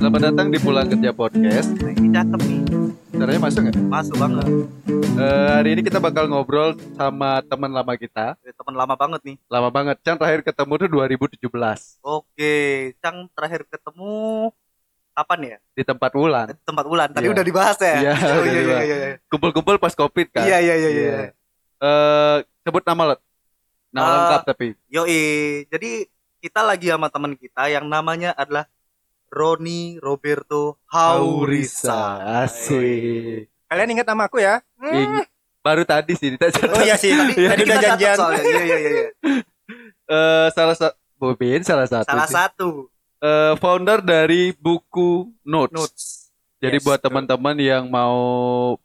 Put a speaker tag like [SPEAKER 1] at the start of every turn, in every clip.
[SPEAKER 1] Selamat datang di Pulang Kerja Podcast.
[SPEAKER 2] Nah, ini cakep nih.
[SPEAKER 1] Caranya masuk nggak?
[SPEAKER 2] Masuk banget.
[SPEAKER 1] Eh, hari ini kita bakal ngobrol sama teman lama kita.
[SPEAKER 2] Eh, Teman lama banget nih.
[SPEAKER 1] Lama banget. Cang terakhir ketemu tuh 2017
[SPEAKER 2] Oke, Cang terakhir ketemu kapan ya?
[SPEAKER 1] di tempat Wulan.
[SPEAKER 2] Di tempat Wulan. Tadi
[SPEAKER 1] Iya.
[SPEAKER 2] udah dibahas ya?
[SPEAKER 1] Iya,
[SPEAKER 2] Oh,
[SPEAKER 1] udah
[SPEAKER 2] iya, iya, iya, iya.
[SPEAKER 1] Kumpul-kumpul pas Covid kan.
[SPEAKER 2] Iya, iya, iya, iya.
[SPEAKER 1] Eh, sebut nama lot. Nama
[SPEAKER 2] Eh,
[SPEAKER 1] lengkap tapi.
[SPEAKER 2] Yoi, jadi kita lagi sama teman kita yang namanya adalah Roni Roberto Haurisa.
[SPEAKER 1] Asik.
[SPEAKER 3] Kalian ingat nama aku ya?
[SPEAKER 1] Ing- Baru tadi sih kita
[SPEAKER 3] Oh iya sih,
[SPEAKER 2] Tadi,
[SPEAKER 3] tadi,
[SPEAKER 2] tadi
[SPEAKER 3] udah janjian.
[SPEAKER 2] soalnya. Iya, iya, iya, iya.
[SPEAKER 1] Eh, salah satu Bobin salah satu.
[SPEAKER 2] Salah
[SPEAKER 1] sih.
[SPEAKER 2] satu
[SPEAKER 1] Eh, founder dari buku Notes.
[SPEAKER 2] notes.
[SPEAKER 1] Jadi
[SPEAKER 3] Yes,
[SPEAKER 1] buat teman-teman yang mau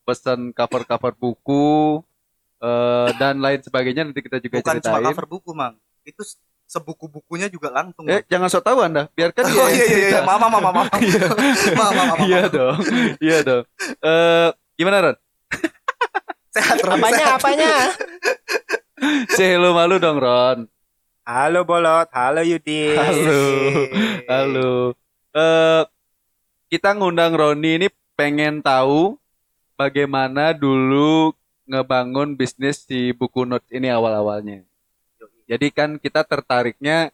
[SPEAKER 1] pesan cover-cover buku eh, dan lain sebagainya nanti kita juga
[SPEAKER 2] Bukan cuma
[SPEAKER 1] ceritain.
[SPEAKER 2] cover buku, Mang. Itu se- sebuku-bukunya juga langsung.
[SPEAKER 1] Eh, jangan sok tahu Anda. Biarkan dia
[SPEAKER 2] Oh iya iya iya, maaf maaf maaf.
[SPEAKER 1] Iya.
[SPEAKER 2] Maaf maaf maaf.
[SPEAKER 1] Iya dong. Iya dong. Eh, gimana Ron?
[SPEAKER 2] Sehat Ron,
[SPEAKER 3] Apanya,
[SPEAKER 2] sehat.
[SPEAKER 3] apanya?
[SPEAKER 1] Say hello malu dong Ron.
[SPEAKER 3] Halo Bolot, halo Yudi.
[SPEAKER 1] Halo. Halo. Eh kita ngundang Roni ini pengen tahu bagaimana dulu ngebangun bisnis di buku notes ini awal-awalnya. Jadi kan kita tertariknya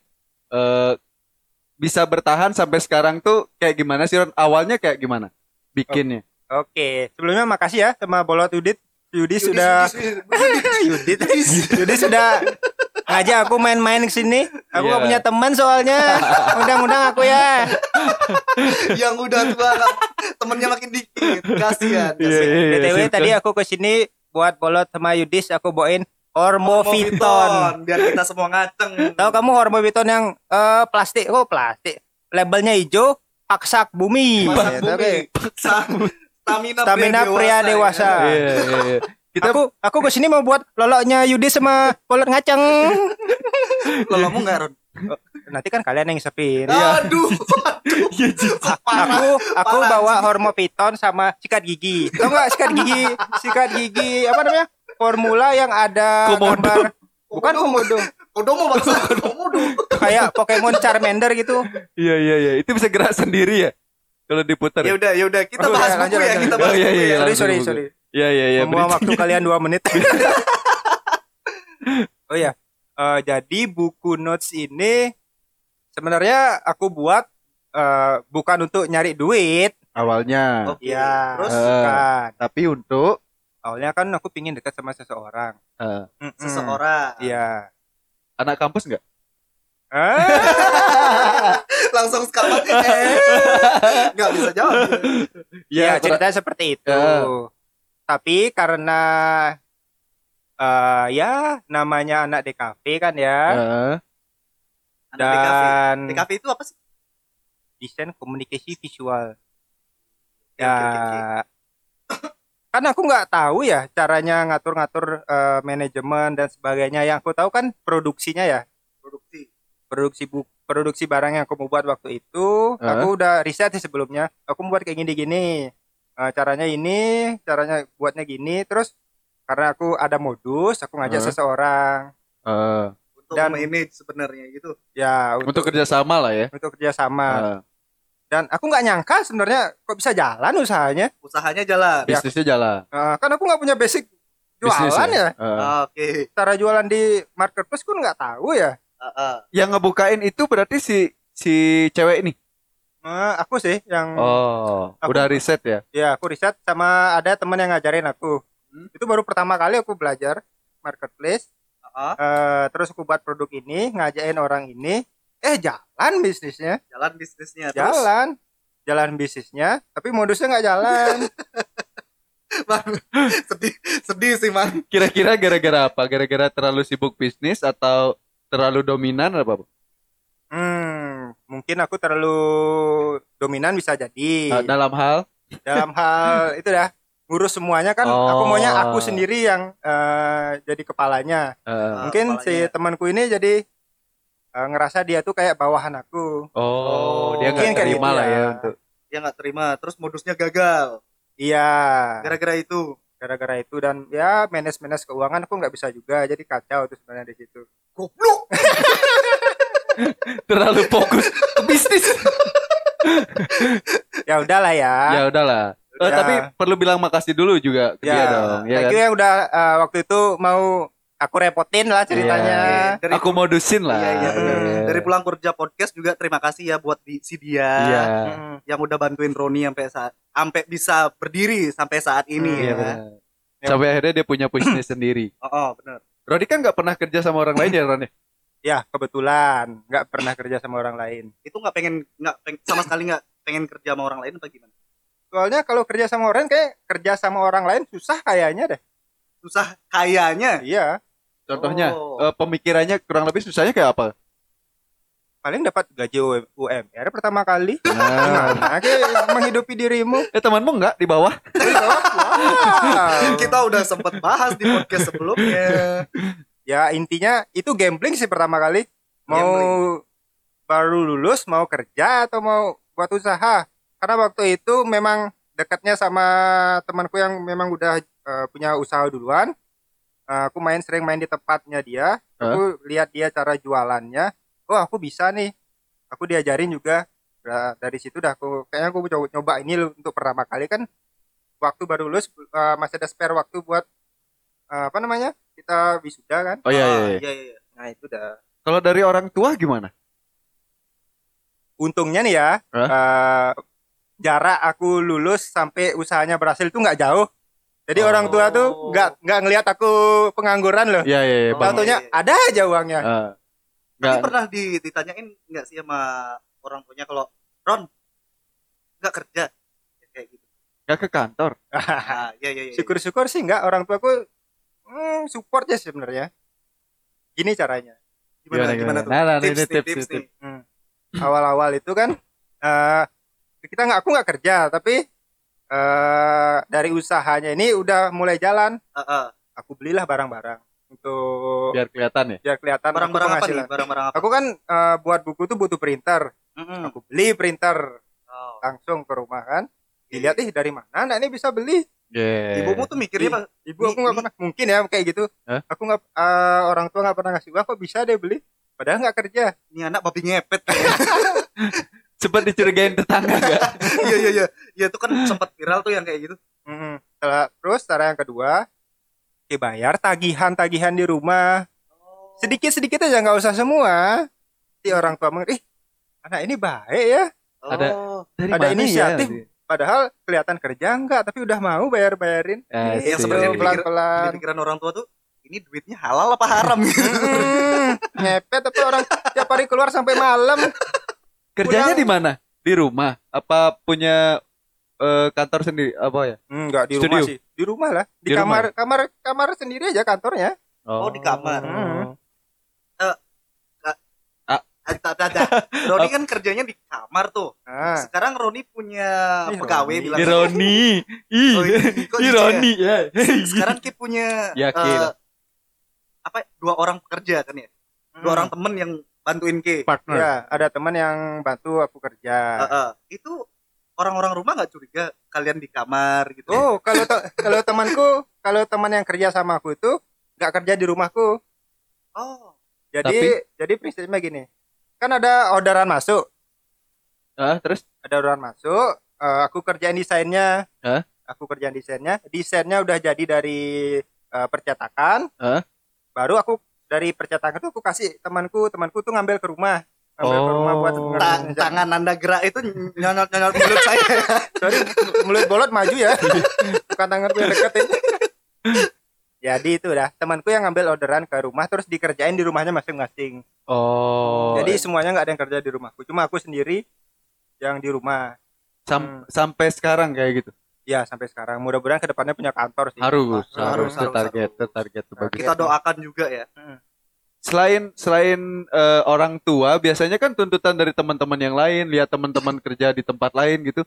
[SPEAKER 1] eh bisa bertahan sampai sekarang tuh kayak gimana sih Ron? Awalnya kayak gimana? Bikinnya.
[SPEAKER 3] Oke, sebelumnya makasih ya sama Bolot Yudit. Yudi sudah Yudit. Yudi sudah ngajak aku main-main ke sini. Aku
[SPEAKER 1] Iya.
[SPEAKER 3] gak punya teman soalnya. Undang-undang aku ya.
[SPEAKER 2] yang udah tua temennya makin dikit. Kasihan.
[SPEAKER 1] Iya, iya, iya,
[SPEAKER 3] BTW tadi aku ke sini buat Bolot sama Yudis aku bawain Hormoviton.
[SPEAKER 2] Biar kita semua ngaceng.
[SPEAKER 3] Tahu kamu Hormoviton yang eh, plastik? Oh, plastik. Labelnya hijau, paksak bumi.
[SPEAKER 2] Masak
[SPEAKER 3] Ya,
[SPEAKER 2] bumi.
[SPEAKER 3] tapi
[SPEAKER 2] Sa- Stamina,
[SPEAKER 3] Stamina pria dewasa.
[SPEAKER 2] ya.
[SPEAKER 1] Iya, iya, iya. Kita
[SPEAKER 3] aku aku ke sini mau buat loloknya Yudi sama Bolot ngaceng.
[SPEAKER 2] Kamu enggak Ron?
[SPEAKER 3] Nanti kan kalian yang ngisepin.
[SPEAKER 2] Aduh.
[SPEAKER 1] Iya.
[SPEAKER 3] Aku aku
[SPEAKER 2] Parah,
[SPEAKER 3] bawa Hormoviton sama sikat gigi. Tahu nggak sikat gigi? Sikat gigi apa namanya? Formula yang ada
[SPEAKER 1] Komodo.
[SPEAKER 3] gambar bukan komodo,
[SPEAKER 2] Kodomo bangsa Komodo.
[SPEAKER 3] kayak Pokemon Charmander gitu.
[SPEAKER 1] Iya iya iya, itu bisa gerak sendiri ya kalau diputar.
[SPEAKER 2] Ya udah, ya udah, kita
[SPEAKER 3] Oh,
[SPEAKER 2] bahas
[SPEAKER 3] udah,
[SPEAKER 2] buku
[SPEAKER 3] lanjut,
[SPEAKER 2] ya,
[SPEAKER 3] lanjut.
[SPEAKER 2] kita bahas
[SPEAKER 1] Oh, iya,
[SPEAKER 2] buku
[SPEAKER 1] iya,
[SPEAKER 2] ya.
[SPEAKER 1] iya.
[SPEAKER 3] Sorry sorry sorry.
[SPEAKER 1] Iya iya iya. Beri-
[SPEAKER 3] waktu kalian dua menit. oh ya, eh, jadi buku notes ini sebenarnya aku buat eh, bukan untuk nyari duit,
[SPEAKER 1] Awalnya,
[SPEAKER 2] Oke.
[SPEAKER 3] ya,
[SPEAKER 2] Terus
[SPEAKER 1] Eh.
[SPEAKER 3] bukan.
[SPEAKER 1] tapi untuk
[SPEAKER 3] Awalnya kan aku pingin dekat sama seseorang.
[SPEAKER 1] eh,
[SPEAKER 3] Mm-mm.
[SPEAKER 2] seseorang.
[SPEAKER 3] Iya.
[SPEAKER 1] anak kampus nggak?
[SPEAKER 2] Langsung sekarang Enggak bisa jawab.
[SPEAKER 3] ya,
[SPEAKER 1] per-
[SPEAKER 3] ceritanya seperti itu.
[SPEAKER 1] Ya.
[SPEAKER 3] Tapi karena eh ya namanya anak DKV kan ya,
[SPEAKER 1] Eh,
[SPEAKER 2] Anak
[SPEAKER 3] dan
[SPEAKER 2] DKV itu apa sih?
[SPEAKER 3] desain komunikasi visual. Ya, kan aku nggak tahu ya caranya ngatur-ngatur eh, manajemen dan sebagainya. Yang aku tahu kan produksinya ya,
[SPEAKER 2] Produksi.
[SPEAKER 3] produksi bu produksi barang yang aku mau buat waktu itu.
[SPEAKER 1] Eh.
[SPEAKER 3] Aku udah riset sih sebelumnya. Aku mau buat kayak gini-gini. Eh, caranya ini, caranya buatnya gini. Terus karena aku ada modus, aku ngajak
[SPEAKER 1] Eh.
[SPEAKER 3] seseorang.
[SPEAKER 1] eh,
[SPEAKER 2] Untuk
[SPEAKER 3] Dan-
[SPEAKER 2] manage sebenarnya gitu.
[SPEAKER 3] Ya,
[SPEAKER 1] untuk kerjasama lah ya.
[SPEAKER 3] untuk kerjasama.
[SPEAKER 1] Eh,
[SPEAKER 3] Dan aku nggak nyangka sebenarnya kok bisa jalan usahanya.
[SPEAKER 2] Usahanya jalan.
[SPEAKER 3] Ya.
[SPEAKER 1] bisnisnya jalan.
[SPEAKER 3] Eh, kan aku nggak punya basic jualan
[SPEAKER 1] Bisnis
[SPEAKER 3] ya.
[SPEAKER 1] Eh,
[SPEAKER 2] Oke.
[SPEAKER 3] Cara jualan di marketplace pun nggak tahu ya.
[SPEAKER 2] Heeh.
[SPEAKER 1] yang ngebukain itu berarti si si cewek ini.
[SPEAKER 3] Eh, aku sih yang
[SPEAKER 1] Oh,
[SPEAKER 3] Aku-
[SPEAKER 1] udah riset ya.
[SPEAKER 3] ya aku riset sama ada teman yang ngajarin aku.
[SPEAKER 2] Hmm.
[SPEAKER 3] Itu baru pertama kali aku belajar marketplace. Eh, terus aku buat produk ini, ngajain orang ini. Eh jalan bisnisnya,
[SPEAKER 2] Jalan bisnisnya terus.
[SPEAKER 3] jalan, jalan bisnisnya. Tapi modusnya nggak jalan.
[SPEAKER 2] Man, sedih sedih sih man.
[SPEAKER 1] Kira-kira gara-gara apa? Gara-gara terlalu sibuk bisnis atau terlalu dominan apa?
[SPEAKER 3] hmm, mungkin aku terlalu dominan bisa jadi.
[SPEAKER 1] Eh, dalam hal
[SPEAKER 3] Dalam hal itu dah ngurus semuanya kan. Aku maunya aku
[SPEAKER 1] Oh.
[SPEAKER 3] sendiri yang eh, jadi kepalanya.
[SPEAKER 2] Ah,
[SPEAKER 3] mungkin si
[SPEAKER 2] kepalanya.
[SPEAKER 3] temanku ini jadi eh, ngerasa dia tuh kayak bawahan aku
[SPEAKER 1] oh, dia
[SPEAKER 3] Mungkin
[SPEAKER 1] nggak terima
[SPEAKER 3] gitu
[SPEAKER 1] lah ya
[SPEAKER 3] ya.
[SPEAKER 1] untuk
[SPEAKER 2] Dia nggak terima. Terus modusnya gagal.
[SPEAKER 3] iya
[SPEAKER 2] Gara-gara itu.
[SPEAKER 3] gara-gara itu dan ya manage manage keuangan aku nggak bisa juga jadi kacau tuh sebenarnya di situ
[SPEAKER 2] Goblok.
[SPEAKER 1] Terlalu fokus ke bisnis.
[SPEAKER 3] ya udahlah ya
[SPEAKER 1] ya udahlah. Eh,
[SPEAKER 3] Ya.
[SPEAKER 1] tapi perlu bilang makasih dulu juga ke
[SPEAKER 3] ya
[SPEAKER 1] dia dong, ya
[SPEAKER 3] thank
[SPEAKER 1] kan?
[SPEAKER 3] you yang udah eh, waktu itu mau aku repotin lah ceritanya
[SPEAKER 2] Iya. Dari
[SPEAKER 1] Aku modusin lah.
[SPEAKER 2] Iya, iya, benar.
[SPEAKER 1] Iya.
[SPEAKER 2] Dari pulang kerja podcast juga terima kasih ya buat di, si dia
[SPEAKER 1] Iya.
[SPEAKER 3] Mm.
[SPEAKER 2] yang udah bantuin Roni sampai saat sampai bisa berdiri sampai saat ini
[SPEAKER 3] Hmm,
[SPEAKER 1] Iya
[SPEAKER 2] ya.
[SPEAKER 1] benar. Sampai akhirnya dia punya bisnis sendiri.
[SPEAKER 2] Oh, oh, benar.
[SPEAKER 1] Rodi kan nggak pernah kerja sama orang lain ya Ron ya?
[SPEAKER 3] ya kebetulan nggak pernah kerja sama orang lain
[SPEAKER 2] Itu nggak pengen nggak peng- sama sekali nggak pengen kerja sama orang lain apa gimana?
[SPEAKER 3] Soalnya kalau kerja sama orang kayak kerja sama orang lain susah kayaknya deh
[SPEAKER 2] Susah kayaknya.
[SPEAKER 3] iya
[SPEAKER 1] Contohnya
[SPEAKER 2] Oh.
[SPEAKER 1] eh, pemikirannya kurang lebih susahnya kayak apa?
[SPEAKER 3] paling dapat gaji U- UMR pertama kali
[SPEAKER 1] Nah.
[SPEAKER 3] gimana kayak menghidupi dirimu
[SPEAKER 1] Eh temanmu nggak di bawah?
[SPEAKER 3] wow.
[SPEAKER 2] Kita udah sempet bahas di podcast sebelumnya.
[SPEAKER 3] ya intinya itu gambling sih pertama kali mau baru lulus mau kerja atau mau buat usaha karena waktu itu memang dekatnya sama temanku yang memang udah eh, punya usaha duluan Eh, aku main sering main di tempatnya dia aku lihat dia cara jualannya oh aku bisa nih aku diajarin juga Nah, dari situ dah aku kayaknya aku coba nyoba ini untuk pertama kali kan waktu baru lulus eh, masih ada spare waktu buat eh, apa namanya kita wisuda kan
[SPEAKER 1] Oh iya iya.
[SPEAKER 2] Ah,
[SPEAKER 1] iya.
[SPEAKER 2] iya, iya.
[SPEAKER 3] nah itu dah
[SPEAKER 1] Kalau dari orang tua gimana?
[SPEAKER 3] untungnya nih ya
[SPEAKER 1] Hah?
[SPEAKER 3] eh, jarak aku lulus sampai usahanya berhasil itu nggak jauh jadi
[SPEAKER 1] Oh.
[SPEAKER 3] orang tua tuh nggak nggak ngelihat aku pengangguran loh
[SPEAKER 1] Iya iya iya.
[SPEAKER 2] Oh.
[SPEAKER 3] Taunya
[SPEAKER 2] iya, iya.
[SPEAKER 3] ada aja uangnya
[SPEAKER 1] Eh,
[SPEAKER 2] Tapi pernah di, ditanyain nggak sih sama orang tuanya kalau Ron nggak kerja Ya, kayak gitu.
[SPEAKER 1] nggak ke kantor.
[SPEAKER 2] Ah, iya iya iya.
[SPEAKER 3] syukur-syukur sih nggak orang tuaku hmm, support ya sebenarnya gini caranya
[SPEAKER 2] Gimana gimana, tuh?
[SPEAKER 1] Nah, nah,
[SPEAKER 2] tips,
[SPEAKER 1] ini
[SPEAKER 2] nih,
[SPEAKER 1] tips,
[SPEAKER 2] tips,
[SPEAKER 1] tips.
[SPEAKER 2] nih.
[SPEAKER 3] awal-awal itu kan eh kita nggak aku nggak kerja tapi eh dari usahanya ini udah mulai jalan
[SPEAKER 2] Ah, ah.
[SPEAKER 3] aku belilah barang-barang untuk
[SPEAKER 1] Biar kelihatan ya.
[SPEAKER 3] biar kelihatan
[SPEAKER 2] Barang-barang apa nih? Barang-barang apa?
[SPEAKER 3] aku kan eh, buat buku tuh butuh printer
[SPEAKER 2] Mm-mm.
[SPEAKER 3] aku beli printer
[SPEAKER 2] Oh.
[SPEAKER 3] langsung ke rumah kan dilihat ih dari mana anak ini bisa beli
[SPEAKER 1] Yeah.
[SPEAKER 2] Ibumu tuh mikirnya pas
[SPEAKER 3] ibu aku nggak pernah mungkin ya kayak gitu
[SPEAKER 1] Hah?
[SPEAKER 3] aku nggak eh, orang tua nggak pernah ngasih uang kok bisa deh beli padahal nggak kerja
[SPEAKER 2] ini anak babi ngepet.
[SPEAKER 1] Sempat dicurigain tetangga nggak?
[SPEAKER 2] Iya iya iya. Ya itu kan sempat viral tuh yang kayak gitu.
[SPEAKER 3] Mm-mm. Setelah- terus cara yang kedua ya bayar tagihan-tagihan di rumah sedikit-sedikit aja nggak usah semua si orang tua meng- ih anak ini baik ya
[SPEAKER 1] Ada-
[SPEAKER 2] Oh.
[SPEAKER 1] Dari
[SPEAKER 3] Ada
[SPEAKER 1] mana
[SPEAKER 3] inisiatif.
[SPEAKER 1] ya?
[SPEAKER 3] padahal kelihatan kerja enggak tapi udah mau bayar-bayarin
[SPEAKER 1] Ah,
[SPEAKER 2] Yang
[SPEAKER 1] sih.
[SPEAKER 2] sebenarnya dipikir-
[SPEAKER 3] pelan-pelan
[SPEAKER 2] Di pikiran orang tua tuh ini duitnya halal apa haram gitu.
[SPEAKER 3] Mm, ngepet tapi orang tiap hari keluar sampai malam
[SPEAKER 1] Kerjanya di mana? Di rumah? Apa punya eh, kantor sendiri? Apa ya?
[SPEAKER 3] enggak di
[SPEAKER 1] Studio?
[SPEAKER 3] rumah sih di rumah lah di,
[SPEAKER 1] Di
[SPEAKER 3] kamar kamar kamar sendiri aja kantornya
[SPEAKER 2] Oh, di kamar.
[SPEAKER 3] Hmm.
[SPEAKER 2] Ada ada. Roni kan kerjanya di kamar tuh.
[SPEAKER 3] nah,
[SPEAKER 2] Sekarang Roni punya
[SPEAKER 3] Ih,
[SPEAKER 2] pegawai
[SPEAKER 3] Roni.
[SPEAKER 2] bilang.
[SPEAKER 1] Ironi. Ih.
[SPEAKER 2] Oh, ini kok gitu ya?
[SPEAKER 1] Ironi ya.
[SPEAKER 2] Sekarang Ki punya
[SPEAKER 1] Yakin.
[SPEAKER 2] eh, apa dua orang pekerja kan ya? Dua
[SPEAKER 3] Hmm.
[SPEAKER 2] orang temen yang bantuin Ki.
[SPEAKER 1] partner.
[SPEAKER 3] ya ada teman yang bantu aku kerja
[SPEAKER 2] Eh, eh, itu orang-orang rumah nggak curiga kalian di kamar gitu.
[SPEAKER 3] Oh, kalau te- kalau temanku, kalau teman yang kerja sama aku itu nggak kerja di rumahku.
[SPEAKER 2] Oh.
[SPEAKER 3] Jadi jadi prinsipnya gini. Kan ada orderan masuk,
[SPEAKER 1] Ah, terus
[SPEAKER 3] ada orderan masuk, eh, aku kerjain desainnya.
[SPEAKER 1] Hah?
[SPEAKER 3] Aku kerjain desainnya. Desainnya udah jadi dari eh, percetakan.
[SPEAKER 1] Hah?
[SPEAKER 3] Baru aku dari percetakan itu aku kasih temanku, temanku tuh ngambil ke rumah. Ngambil ke rumah buat
[SPEAKER 1] Oh.
[SPEAKER 2] Ta-
[SPEAKER 3] ngerjain.
[SPEAKER 2] tangan anda gerak itu nyonot nyonot mulut saya.
[SPEAKER 3] Sorry, mulut bolot maju ya. Bukan tanganku yang deketin. Jadi itu dah, temanku yang ngambil orderan ke rumah terus dikerjain di rumahnya masing-masing.
[SPEAKER 1] oh.
[SPEAKER 3] Jadi semuanya nggak ada yang kerja di rumahku, cuma aku sendiri yang di rumah.
[SPEAKER 1] sam- sampai sekarang kayak gitu.
[SPEAKER 3] Ya sampai sekarang. Mudah-mudahan ke depannya punya kantor sih.
[SPEAKER 1] Harus,
[SPEAKER 2] Harus,
[SPEAKER 1] harus,
[SPEAKER 2] harus,
[SPEAKER 1] target,
[SPEAKER 2] harus.
[SPEAKER 1] target tuh bagus.
[SPEAKER 2] Kita doakan juga ya.
[SPEAKER 1] Selain selain eh, orang tua, biasanya kan tuntutan dari teman-teman yang lain, lihat teman-teman kerja di tempat lain gitu.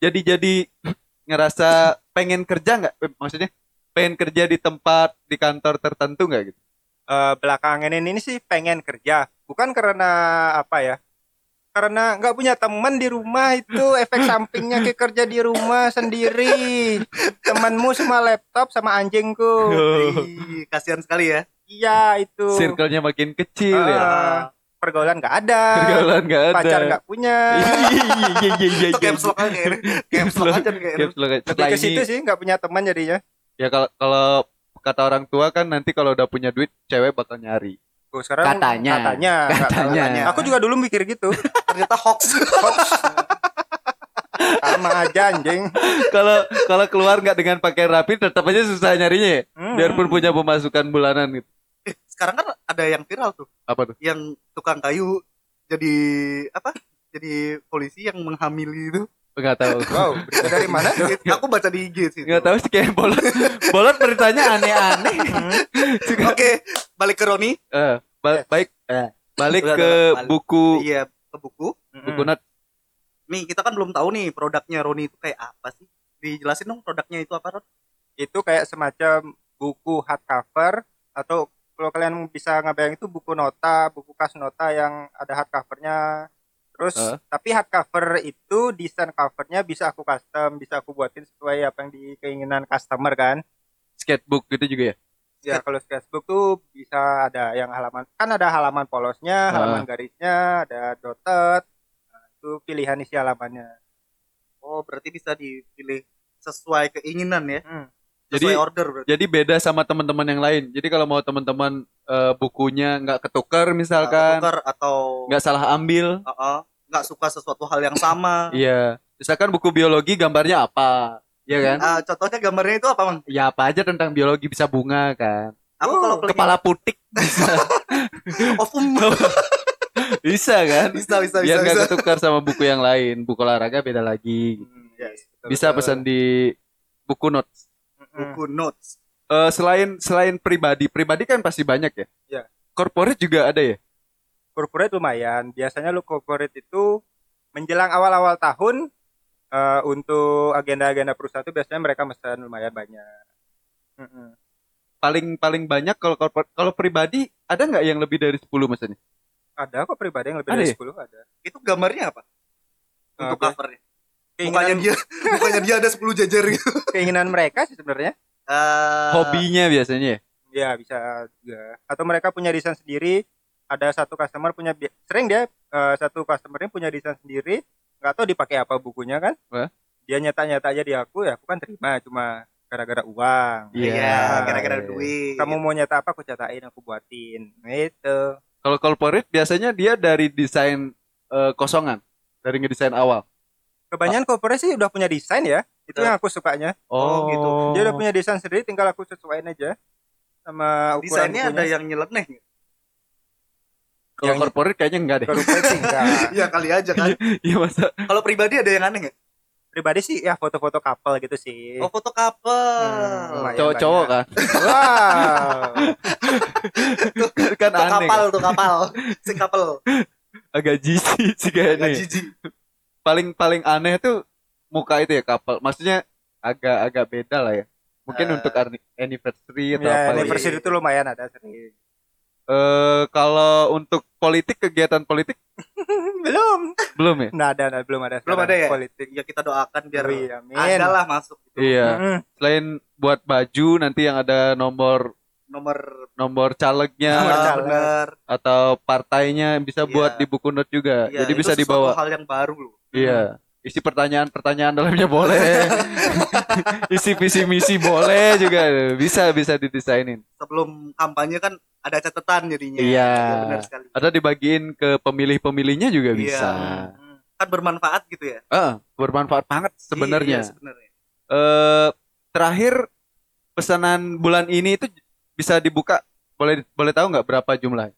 [SPEAKER 1] Jadi jadi ngerasa pengen kerja nggak? Eh, Maksudnya pengen kerja di tempat di kantor tertentu nggak gitu?
[SPEAKER 3] Eh, belakangan ini sih pengen kerja, bukan karena apa ya? Karena nggak punya teman di rumah itu efek sampingnya kayak kerja di rumah sendiri temanmu semua laptop sama anjingku
[SPEAKER 2] Ih, kasihan sekali ya.
[SPEAKER 3] iya itu
[SPEAKER 1] Circle-nya makin kecil
[SPEAKER 3] Ah,
[SPEAKER 1] ya.
[SPEAKER 3] pergaulan nggak ada
[SPEAKER 1] Pergaulan nggak ada.
[SPEAKER 3] pacar nggak punya
[SPEAKER 1] Iya iya iya iya.
[SPEAKER 2] Itu caps lock aja. Caps lock aja.
[SPEAKER 1] Caps lock. Setelah
[SPEAKER 3] ke situ sih nggak punya teman jadinya
[SPEAKER 1] ya kalau kalau kata orang tua kan nanti kalau udah punya duit cewek bakal nyari.
[SPEAKER 3] Tuh, sekarang
[SPEAKER 1] Katanya.
[SPEAKER 3] katanya.
[SPEAKER 1] Katanya.
[SPEAKER 3] aku juga dulu mikir gitu
[SPEAKER 2] Ternyata hoax.
[SPEAKER 3] sama aja anjing
[SPEAKER 1] Kalau kalau keluar nggak dengan pakaian rapi tetap aja susah nyarinya ya.
[SPEAKER 3] Hmm.
[SPEAKER 1] Biarpun punya pemasukan bulanan gitu.
[SPEAKER 2] Eh, sekarang kan ada yang viral tuh.
[SPEAKER 1] Apa tuh?
[SPEAKER 2] Yang tukang kayu jadi apa? Jadi polisi yang menghamili itu.
[SPEAKER 1] Enggak tahu.
[SPEAKER 3] wow berita dari mana
[SPEAKER 2] Aku baca di IG sih.
[SPEAKER 1] Enggak tahu sih kayak bolot. Bolot beritanya aneh-aneh.
[SPEAKER 2] Oke, balik ke Roni.
[SPEAKER 1] Eh, ba- baik eh, balik
[SPEAKER 2] Udah,
[SPEAKER 1] ke
[SPEAKER 2] udah, balik.
[SPEAKER 1] buku
[SPEAKER 2] Iya, ke buku.
[SPEAKER 1] buku not
[SPEAKER 2] Nih, kita kan belum tahu nih produknya Roni itu kayak apa sih? Dijelasin dong produknya itu apa, Ron?
[SPEAKER 3] itu kayak semacam buku hardcover atau kalau kalian bisa ngebayang itu buku nota, buku kas nota yang ada hardcovernya. Terus
[SPEAKER 1] Heeh.
[SPEAKER 3] tapi hardcover itu desain covernya bisa aku custom, bisa aku buatin sesuai apa yang di keinginan customer kan.
[SPEAKER 1] sketchbook gitu juga ya.
[SPEAKER 3] Ya kalau sketchbook tuh bisa ada yang halaman kan ada halaman polosnya, halaman garisnya, ada dotted. Nah, itu pilihan isi halamannya.
[SPEAKER 2] Oh, berarti bisa dipilih sesuai keinginan ya.
[SPEAKER 3] Hmm.
[SPEAKER 2] Sesuai
[SPEAKER 1] Jadi-
[SPEAKER 2] order berarti.
[SPEAKER 1] Jadi beda sama teman-teman yang lain. Jadi kalau mau teman-teman eh, bukunya nggak ketukar misalkan,
[SPEAKER 2] atau
[SPEAKER 1] nggak salah ambil,
[SPEAKER 2] uh-uh, nggak suka sesuatu hal yang sama.
[SPEAKER 1] iya. Misalkan buku biologi gambarnya apa, Iya kan?
[SPEAKER 2] Ah, contohnya gambarnya itu apa, Bang?
[SPEAKER 1] Ya apa aja tentang biologi bisa bunga kan.
[SPEAKER 2] Aku
[SPEAKER 3] Oh,
[SPEAKER 2] kalau
[SPEAKER 1] Kepala putik bisa,
[SPEAKER 2] ovum
[SPEAKER 1] bisa kan?
[SPEAKER 2] bisa bisa bisa.
[SPEAKER 1] Biar
[SPEAKER 2] bisa.
[SPEAKER 1] nggak ketukar sama buku yang lain. Buku olahraga beda lagi.
[SPEAKER 3] Hmm, yes, betul,
[SPEAKER 1] Bisa
[SPEAKER 3] betul.
[SPEAKER 1] pesan di buku notes.
[SPEAKER 2] Buku notes.
[SPEAKER 1] Eh, selain selain pribadi, pribadi kan pasti banyak ya.
[SPEAKER 3] Iya.
[SPEAKER 1] Corporate juga ada ya.
[SPEAKER 3] Corporate lumayan. Biasanya lu corporate itu menjelang awal-awal tahun eh, untuk agenda-agenda perusahaan itu biasanya mereka pesan lumayan banyak. Mm-mm.
[SPEAKER 1] Paling paling banyak kalau corporate, kalau pribadi ada nggak yang lebih dari 10 maksudnya?
[SPEAKER 3] Ada kok pribadi yang lebih
[SPEAKER 1] Ada
[SPEAKER 3] dari
[SPEAKER 1] ya?
[SPEAKER 3] 10 ada.
[SPEAKER 2] Itu gambarnya apa? Untuk
[SPEAKER 3] Oke.
[SPEAKER 2] covernya. Mukanya
[SPEAKER 3] Keinginan,
[SPEAKER 2] dia, mukanya dia ada 10 jajar gitu.
[SPEAKER 3] keinginan mereka sih sebenarnya.
[SPEAKER 2] Eh,
[SPEAKER 1] Hobinya biasanya ya.
[SPEAKER 3] Ya bisa juga. Atau mereka punya desain sendiri. Ada satu customer punya sering dia eh, satu customernya punya desain sendiri. Nggak tahu dipakai apa bukunya kan?
[SPEAKER 1] Wah.
[SPEAKER 3] Dia nyata-nyata aja di aku ya aku kan terima cuma gara-gara uang.
[SPEAKER 1] Iya.
[SPEAKER 2] Iya, gara-gara
[SPEAKER 1] iya.
[SPEAKER 2] duit.
[SPEAKER 3] Kamu mau nyata apa aku catain aku buatin. Gitu.
[SPEAKER 1] Kalau corporate biasanya dia dari desain eh, kosongan, dari ngedesain awal.
[SPEAKER 3] Kebanyakan corporate sih udah punya desain ya. Itu yang aku sukanya.
[SPEAKER 2] Oh, gitu.
[SPEAKER 3] Dia udah punya desain sendiri tinggal aku sesuaiin aja sama ukuran
[SPEAKER 2] desainnya ada yang nyeleneh.
[SPEAKER 1] Kalau
[SPEAKER 3] yang-
[SPEAKER 1] corporate kayaknya enggak deh.
[SPEAKER 3] Corporate sih enggak.
[SPEAKER 2] Iya kali aja kan.
[SPEAKER 1] Iya masa
[SPEAKER 2] Kalau pribadi ada yang aneh nggak?
[SPEAKER 3] Pribadi sih ya foto-foto couple gitu sih.
[SPEAKER 2] Oh foto couple.
[SPEAKER 3] Hmm,
[SPEAKER 1] cowok-cowok kan?
[SPEAKER 3] Wow.
[SPEAKER 1] kan
[SPEAKER 2] Tuh
[SPEAKER 1] aneh.
[SPEAKER 2] kapal
[SPEAKER 1] kan?
[SPEAKER 2] tuh kapal. Si couple.
[SPEAKER 1] Agak jijik sih kayaknya.
[SPEAKER 2] Agak jijik.
[SPEAKER 1] Paling paling aneh tuh muka itu ya couple. Maksudnya agak-agak beda lah ya. Mungkin
[SPEAKER 2] Eh.
[SPEAKER 1] untuk anniversary atau
[SPEAKER 3] ya,
[SPEAKER 1] apa. gitu.
[SPEAKER 3] anniversary itu lumayan ada sering.
[SPEAKER 1] Eh kalau untuk politik kegiatan politik
[SPEAKER 3] belum.
[SPEAKER 1] belum ya?
[SPEAKER 3] Nggak ada, nggak- belum ada.
[SPEAKER 2] Belum ada ya?
[SPEAKER 3] Politik.
[SPEAKER 2] Ya kita doakan biar
[SPEAKER 3] Wih, amin.
[SPEAKER 2] ada lah masuk gitu.
[SPEAKER 1] Iya. Selain buat baju nanti yang ada nomor
[SPEAKER 2] Nomor
[SPEAKER 1] nomor calegnya
[SPEAKER 3] Nomor
[SPEAKER 2] Ah,
[SPEAKER 3] caleg.
[SPEAKER 1] atau partainya bisa
[SPEAKER 2] Iya.
[SPEAKER 1] buat di buku note juga.
[SPEAKER 2] Iya,
[SPEAKER 1] Jadi
[SPEAKER 2] itu
[SPEAKER 1] bisa dibawa.
[SPEAKER 2] hal yang baru loh.
[SPEAKER 1] Iya. Isi pertanyaan-pertanyaan dalamnya boleh. Isi visi misi boleh juga. Bisa bisa didesainin.
[SPEAKER 2] Sebelum kampanye kan ada catatan jadinya.
[SPEAKER 1] Iya.
[SPEAKER 2] benar sekali.
[SPEAKER 1] Atau dibagiin ke pemilih-pemilihnya juga
[SPEAKER 2] Iya.
[SPEAKER 1] bisa.
[SPEAKER 2] Kan bermanfaat gitu ya.
[SPEAKER 1] Eh, bermanfaat banget sebenarnya.
[SPEAKER 2] Iya, sebenarnya.
[SPEAKER 1] Eh terakhir pesanan bulan ini itu bisa dibuka boleh boleh tahu nggak berapa jumlah?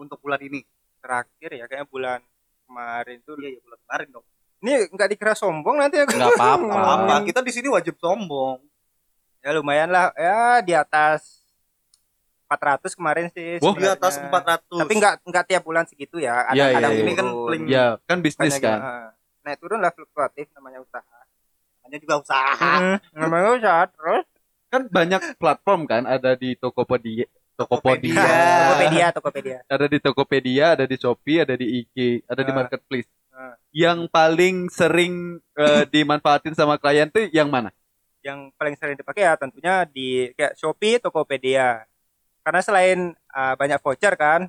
[SPEAKER 2] Untuk bulan ini.
[SPEAKER 3] Terakhir ya kayaknya bulan kemarin tuh.
[SPEAKER 2] Iya, ya bulan kemarin dong.
[SPEAKER 3] Ini nggak dikira sombong nanti aku.
[SPEAKER 1] Nggak apa-apa.
[SPEAKER 2] Apa? Kita di sini wajib sombong.
[SPEAKER 3] ya lumayan lah. Ya di atas 400 kemarin sih.
[SPEAKER 1] Wah.
[SPEAKER 2] Di atas
[SPEAKER 3] sebenarnya.
[SPEAKER 2] 400.
[SPEAKER 3] Tapi nggak nggak tiap bulan segitu ya. Ada
[SPEAKER 1] iya,
[SPEAKER 3] kadang
[SPEAKER 1] iya.
[SPEAKER 2] Ini kan
[SPEAKER 3] turun.
[SPEAKER 2] paling-
[SPEAKER 1] Ya kan bisnis kan.
[SPEAKER 3] eh. Naik turun lah fluktuatif namanya usaha.
[SPEAKER 2] Hanya juga usaha.
[SPEAKER 3] Hmm, namanya usaha terus.
[SPEAKER 1] Kan banyak platform kan ada di Tokopedia Tokopedia,
[SPEAKER 2] Tokopedia.
[SPEAKER 3] Tokopedia Tokopedia
[SPEAKER 1] ada di Tokopedia, ada di Shopee, ada di IG, ada di
[SPEAKER 3] Ah.
[SPEAKER 1] marketplace.
[SPEAKER 3] Ah.
[SPEAKER 1] Yang paling sering eh, dimanfaatin sama klien tuh yang mana?
[SPEAKER 3] yang paling sering dipakai ya tentunya di kayak Shopee Tokopedia karena selain uh, banyak voucher kan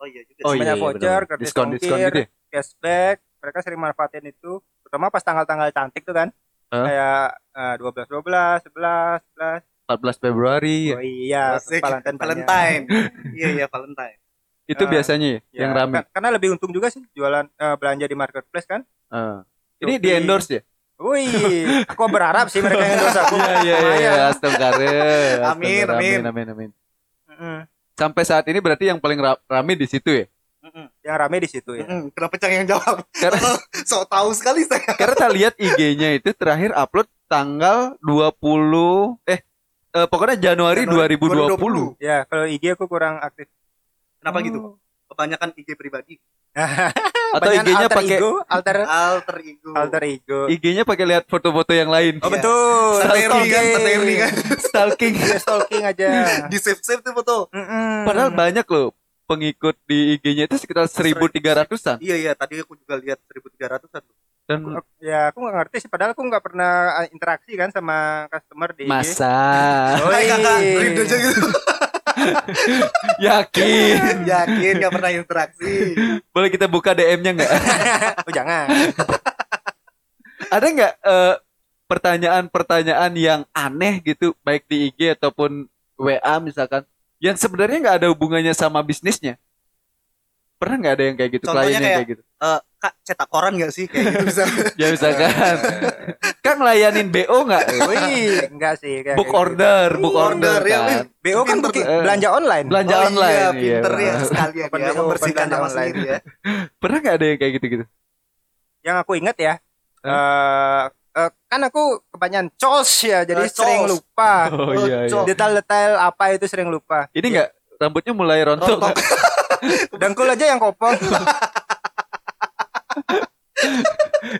[SPEAKER 2] Oh iya juga.
[SPEAKER 1] Oh
[SPEAKER 2] sih.
[SPEAKER 3] Banyak
[SPEAKER 1] iya,
[SPEAKER 3] voucher, gratis
[SPEAKER 1] diskon diskon
[SPEAKER 3] ongkir.
[SPEAKER 1] gitu ya.
[SPEAKER 3] cashback mereka sering manfaatin itu terutama pas tanggal-tanggal cantik tuh kan
[SPEAKER 1] Hah?
[SPEAKER 3] kayak uh, 12 12 11 11
[SPEAKER 1] 14 Februari ya.
[SPEAKER 3] oh iya
[SPEAKER 2] Asik.
[SPEAKER 3] Valentine.
[SPEAKER 2] Valentine. Iya iya Valentine.
[SPEAKER 1] Itu
[SPEAKER 3] Ah,
[SPEAKER 1] biasanya ya,
[SPEAKER 3] Ya,
[SPEAKER 1] yang rame.
[SPEAKER 3] ka- karena lebih untung juga sih jualan eh, belanja di marketplace kan
[SPEAKER 1] Ah. Ini di endorse ya?
[SPEAKER 3] Wih, aku berharap sih mereka yang endorse aku.
[SPEAKER 1] Iya iya iya, astagfirullah.
[SPEAKER 2] Amin, amin.
[SPEAKER 1] amin amin. Sampai saat ini berarti yang paling ra- rame di situ ya?
[SPEAKER 3] Yang rame di situ ya.
[SPEAKER 2] Kenapa Cang yang jawab?
[SPEAKER 1] Karena
[SPEAKER 2] Sok tahu sekali saya.
[SPEAKER 1] karena tak lihat IG-nya itu terakhir upload tanggal 20 eh eh, pokoknya Januari, 2020.
[SPEAKER 3] Ya, kalau IG aku kurang aktif.
[SPEAKER 2] Kenapa
[SPEAKER 3] Oh.
[SPEAKER 2] gitu? Kebanyakan IG pribadi.
[SPEAKER 1] Atau IG-nya
[SPEAKER 3] alter
[SPEAKER 1] pakai
[SPEAKER 3] ego, alter
[SPEAKER 2] Alter ego.
[SPEAKER 3] alter ego.
[SPEAKER 1] IG-nya pakai lihat foto-foto yang lain.
[SPEAKER 3] Oh
[SPEAKER 2] Iya.
[SPEAKER 3] betul.
[SPEAKER 2] Erni kan,
[SPEAKER 3] Stalking.
[SPEAKER 2] Kan.
[SPEAKER 1] Stalking.
[SPEAKER 3] Dia stalking aja.
[SPEAKER 2] Di save save tuh foto.
[SPEAKER 3] Mm-mm.
[SPEAKER 1] Padahal banyak loh pengikut di IG-nya itu sekitar 1300-an.
[SPEAKER 2] Iya iya tadi aku juga lihat 1300-an.
[SPEAKER 1] Dan
[SPEAKER 3] ya aku nggak ngerti sih padahal aku nggak pernah uh, interaksi kan sama customer di IG.
[SPEAKER 1] masa
[SPEAKER 3] Oh,
[SPEAKER 2] kakak,
[SPEAKER 3] iya.
[SPEAKER 2] aja gitu.
[SPEAKER 1] yakin
[SPEAKER 2] Yakin gak pernah interaksi.
[SPEAKER 1] boleh kita buka DM-nya nggak?
[SPEAKER 3] Oh jangan.
[SPEAKER 1] Ada nggak eh, pertanyaan-pertanyaan yang aneh gitu baik di IG ataupun WA misalkan yang sebenarnya nggak ada hubungannya sama bisnisnya? Pernah nggak ada yang kayak gitu?
[SPEAKER 2] Contohnya
[SPEAKER 1] Klien yang
[SPEAKER 2] kayak-
[SPEAKER 1] kayak gitu?
[SPEAKER 2] Eh, kak cetak koran gak sih kayak gitu bisa?
[SPEAKER 1] Ya misalkan, kan ngelayanin BO nggak?
[SPEAKER 3] Wih, enggak sih kayak
[SPEAKER 1] Book
[SPEAKER 3] kayak gitu.
[SPEAKER 1] order, book
[SPEAKER 2] Book
[SPEAKER 1] order
[SPEAKER 2] order, ya,
[SPEAKER 1] kan.
[SPEAKER 2] wih.
[SPEAKER 3] BO kan booking-
[SPEAKER 1] tuh.
[SPEAKER 3] belanja online.
[SPEAKER 1] Belanja
[SPEAKER 2] Oh
[SPEAKER 1] online.
[SPEAKER 2] Iya,
[SPEAKER 1] iya.
[SPEAKER 2] pinter ya sekalian
[SPEAKER 3] Open
[SPEAKER 2] ya membersihkan nama sendiri ya.
[SPEAKER 1] Pernah nggak ada yang kayak gitu-gitu?
[SPEAKER 3] Yang aku ingat ya. eh eh, kan aku kebanyakan cos ya, jadi
[SPEAKER 2] Eh,
[SPEAKER 3] sering lupa.
[SPEAKER 1] Oh iya iya.
[SPEAKER 3] Detail-detail apa itu sering lupa.
[SPEAKER 1] Ini nggak rambutnya mulai rontok
[SPEAKER 2] Rontok.
[SPEAKER 3] Dengkul aja yang kopong.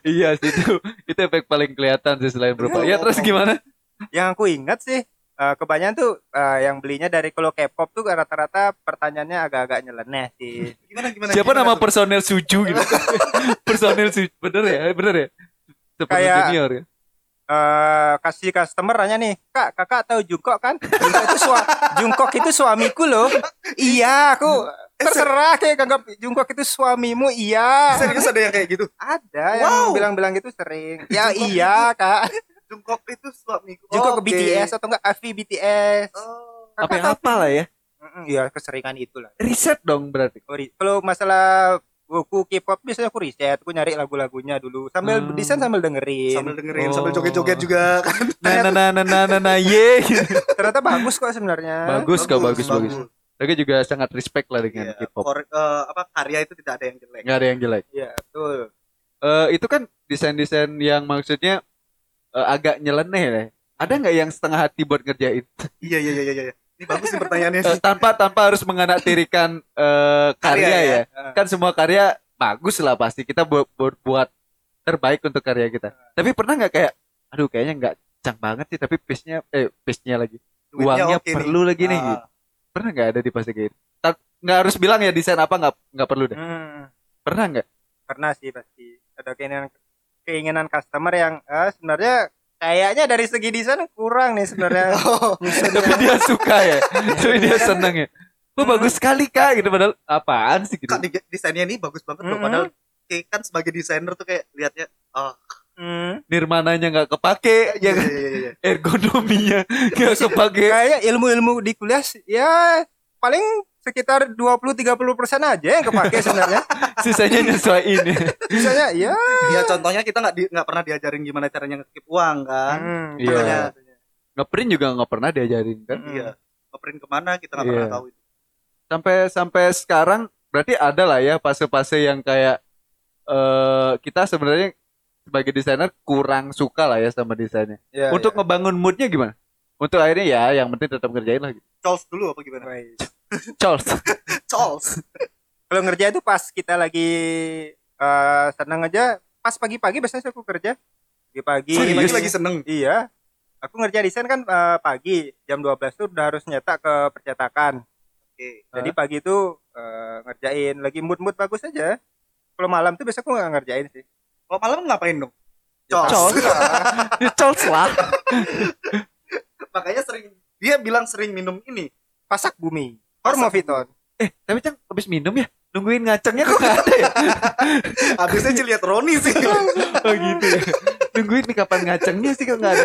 [SPEAKER 1] iya sih itu itu efek paling kelihatan sih selain berupa. Ya terus gimana?
[SPEAKER 3] yang aku ingat sih eh, kebanyakan tuh eh, yang belinya dari kalau K-pop tuh rata-rata pertanyaannya agak-agak nyeleneh sih.
[SPEAKER 2] Gimana gimana?
[SPEAKER 1] Siapa
[SPEAKER 2] gimana
[SPEAKER 1] nama
[SPEAKER 2] tuh?
[SPEAKER 1] personel suju gitu? personel suju bener ya bener ya. Super
[SPEAKER 3] Kayak-
[SPEAKER 1] junior ya.
[SPEAKER 3] Eh kasih customer nanya nih, Kak, kakak tahu Jungkook kan? Jungkook itu, sua Jungkook itu suamiku loh. iya, aku terserah kayak anggap Jungkook itu suamimu. Iya.
[SPEAKER 2] Serius ada yang kayak gitu?
[SPEAKER 3] Ada yang
[SPEAKER 2] Wow.
[SPEAKER 3] bilang-bilang gitu sering. Ya
[SPEAKER 2] Jungkook
[SPEAKER 3] iya, Kak.
[SPEAKER 2] Jungkook itu suamiku.
[SPEAKER 3] Jungkook
[SPEAKER 2] Oke.
[SPEAKER 3] ke BTS atau enggak AV BTS.
[SPEAKER 2] Oh.
[SPEAKER 1] Apa yang apa lah ya?
[SPEAKER 3] Iya, keseringan itulah.
[SPEAKER 1] Riset dong berarti.
[SPEAKER 3] Oh, Kalau masalah buku K-pop biasanya aku riset, aku nyari lagu-lagunya dulu sambil
[SPEAKER 1] Hmm.
[SPEAKER 3] desain sambil dengerin.
[SPEAKER 2] Sambil dengerin,
[SPEAKER 1] Oh.
[SPEAKER 2] sambil joget-joget juga kan.
[SPEAKER 1] Nah nah nah nah nah nah, nah ye.
[SPEAKER 3] Ternyata bagus kok sebenarnya.
[SPEAKER 1] Bagus kok bagus bagus. Mereka juga sangat respect lah dengan
[SPEAKER 2] Iya,
[SPEAKER 1] K-pop.
[SPEAKER 2] eh, apa karya itu tidak ada yang jelek.
[SPEAKER 1] Nggak ada yang jelek.
[SPEAKER 3] Iya, betul.
[SPEAKER 1] Eh itu kan desain-desain yang maksudnya eh, agak nyeleneh ya. Ada nggak yang setengah hati buat ngerjain?
[SPEAKER 2] Iya iya iya iya. Ini bagus nih pertanyaannya
[SPEAKER 1] Eh,
[SPEAKER 2] sih.
[SPEAKER 1] tanpa tanpa harus menganaktirikan eh, karya,
[SPEAKER 2] Karya
[SPEAKER 1] ya.
[SPEAKER 3] ya.
[SPEAKER 1] Kan semua karya bagus lah pasti. Kita buat buat, buat terbaik untuk karya kita. Tapi pernah nggak kayak, aduh kayaknya nggak cang banget sih. Tapi pace-nya, eh pace-nya lagi,
[SPEAKER 2] Duitnya
[SPEAKER 1] uangnya
[SPEAKER 2] nih.
[SPEAKER 1] perlu lagi nih.
[SPEAKER 2] Ah,
[SPEAKER 1] Gitu. Pernah nggak ada di fase kayak gitu? Nggak harus bilang ya desain apa nggak nggak perlu deh.
[SPEAKER 3] Hmm,
[SPEAKER 1] Pernah nggak?
[SPEAKER 3] pernah sih pasti. Ada keinginan keinginan customer yang eh, sebenarnya kayaknya dari segi desain kurang nih sebenarnya.
[SPEAKER 2] Oh,
[SPEAKER 1] Tapi dia suka ya. Tapi dia seneng ya. Wah bagus sekali kak gitu padahal apaan sih gitu.
[SPEAKER 2] Kak desainnya ini bagus banget loh. Padahal kayak kan sebagai desainer tuh kayak lihatnya oh
[SPEAKER 3] Hmm.
[SPEAKER 1] Nirmananya nggak kepake,
[SPEAKER 2] iya iya iya, iya.
[SPEAKER 1] ergonominya nggak kepake.
[SPEAKER 3] Kayaknya ilmu-ilmu di kuliah ya paling sekitar 20-30 persen aja yang kepake sebenarnya.
[SPEAKER 1] Sisanya nyesuaiin ya.
[SPEAKER 3] Misalnya ya.
[SPEAKER 2] Ya contohnya kita nggak di, nggak pernah diajarin gimana caranya ngekip uang kan.
[SPEAKER 3] Hmm,
[SPEAKER 1] Iya. Ngeprint juga nggak pernah diajarin kan.
[SPEAKER 3] Hmm.
[SPEAKER 2] Iya. Ngeprint ke mana kita nggak
[SPEAKER 1] Iya.
[SPEAKER 2] pernah tahu itu.
[SPEAKER 1] Sampai sampai sekarang berarti ada lah ya fase-fase yang kayak eh kita sebenarnya sebagai desainer kurang suka lah ya sama desainnya.
[SPEAKER 3] Ya,
[SPEAKER 1] Untuk
[SPEAKER 3] ya.
[SPEAKER 1] ngebangun moodnya gimana? Untuk akhirnya ya yang penting tetap ngerjain lah gitu.
[SPEAKER 2] Charles dulu apa gimana?
[SPEAKER 3] Baik.
[SPEAKER 1] Charles.
[SPEAKER 2] Charles.
[SPEAKER 3] Kalau ngerjain itu pas kita lagi eh senang aja, pas pagi-pagi biasanya aku kerja. Pagi-pagi.
[SPEAKER 2] Pagi
[SPEAKER 1] Serius?
[SPEAKER 2] lagi seneng.
[SPEAKER 3] Iya. Aku ngerjain desain kan eh, pagi, jam 12 tuh udah harus nyetak ke percetakan.
[SPEAKER 2] Oke.
[SPEAKER 3] Jadi pagi itu eh, ngerjain lagi mood-mood bagus aja. Kalau malam tuh biasa aku nggak ngerjain sih.
[SPEAKER 2] Kalau malam ngapain dong?
[SPEAKER 3] Ya.
[SPEAKER 1] Ya, Cos lah.
[SPEAKER 2] Makanya sering dia bilang sering minum ini.
[SPEAKER 3] Pasak bumi. Hormoviton.
[SPEAKER 1] Eh, tapi Cang habis minum ya? Nungguin ngacengnya kok nggak ada ya?
[SPEAKER 2] Habisnya sih lihat Roni sih.
[SPEAKER 1] Oh gitu ya. Nungguin nih kapan ngacengnya sih kok nggak ada.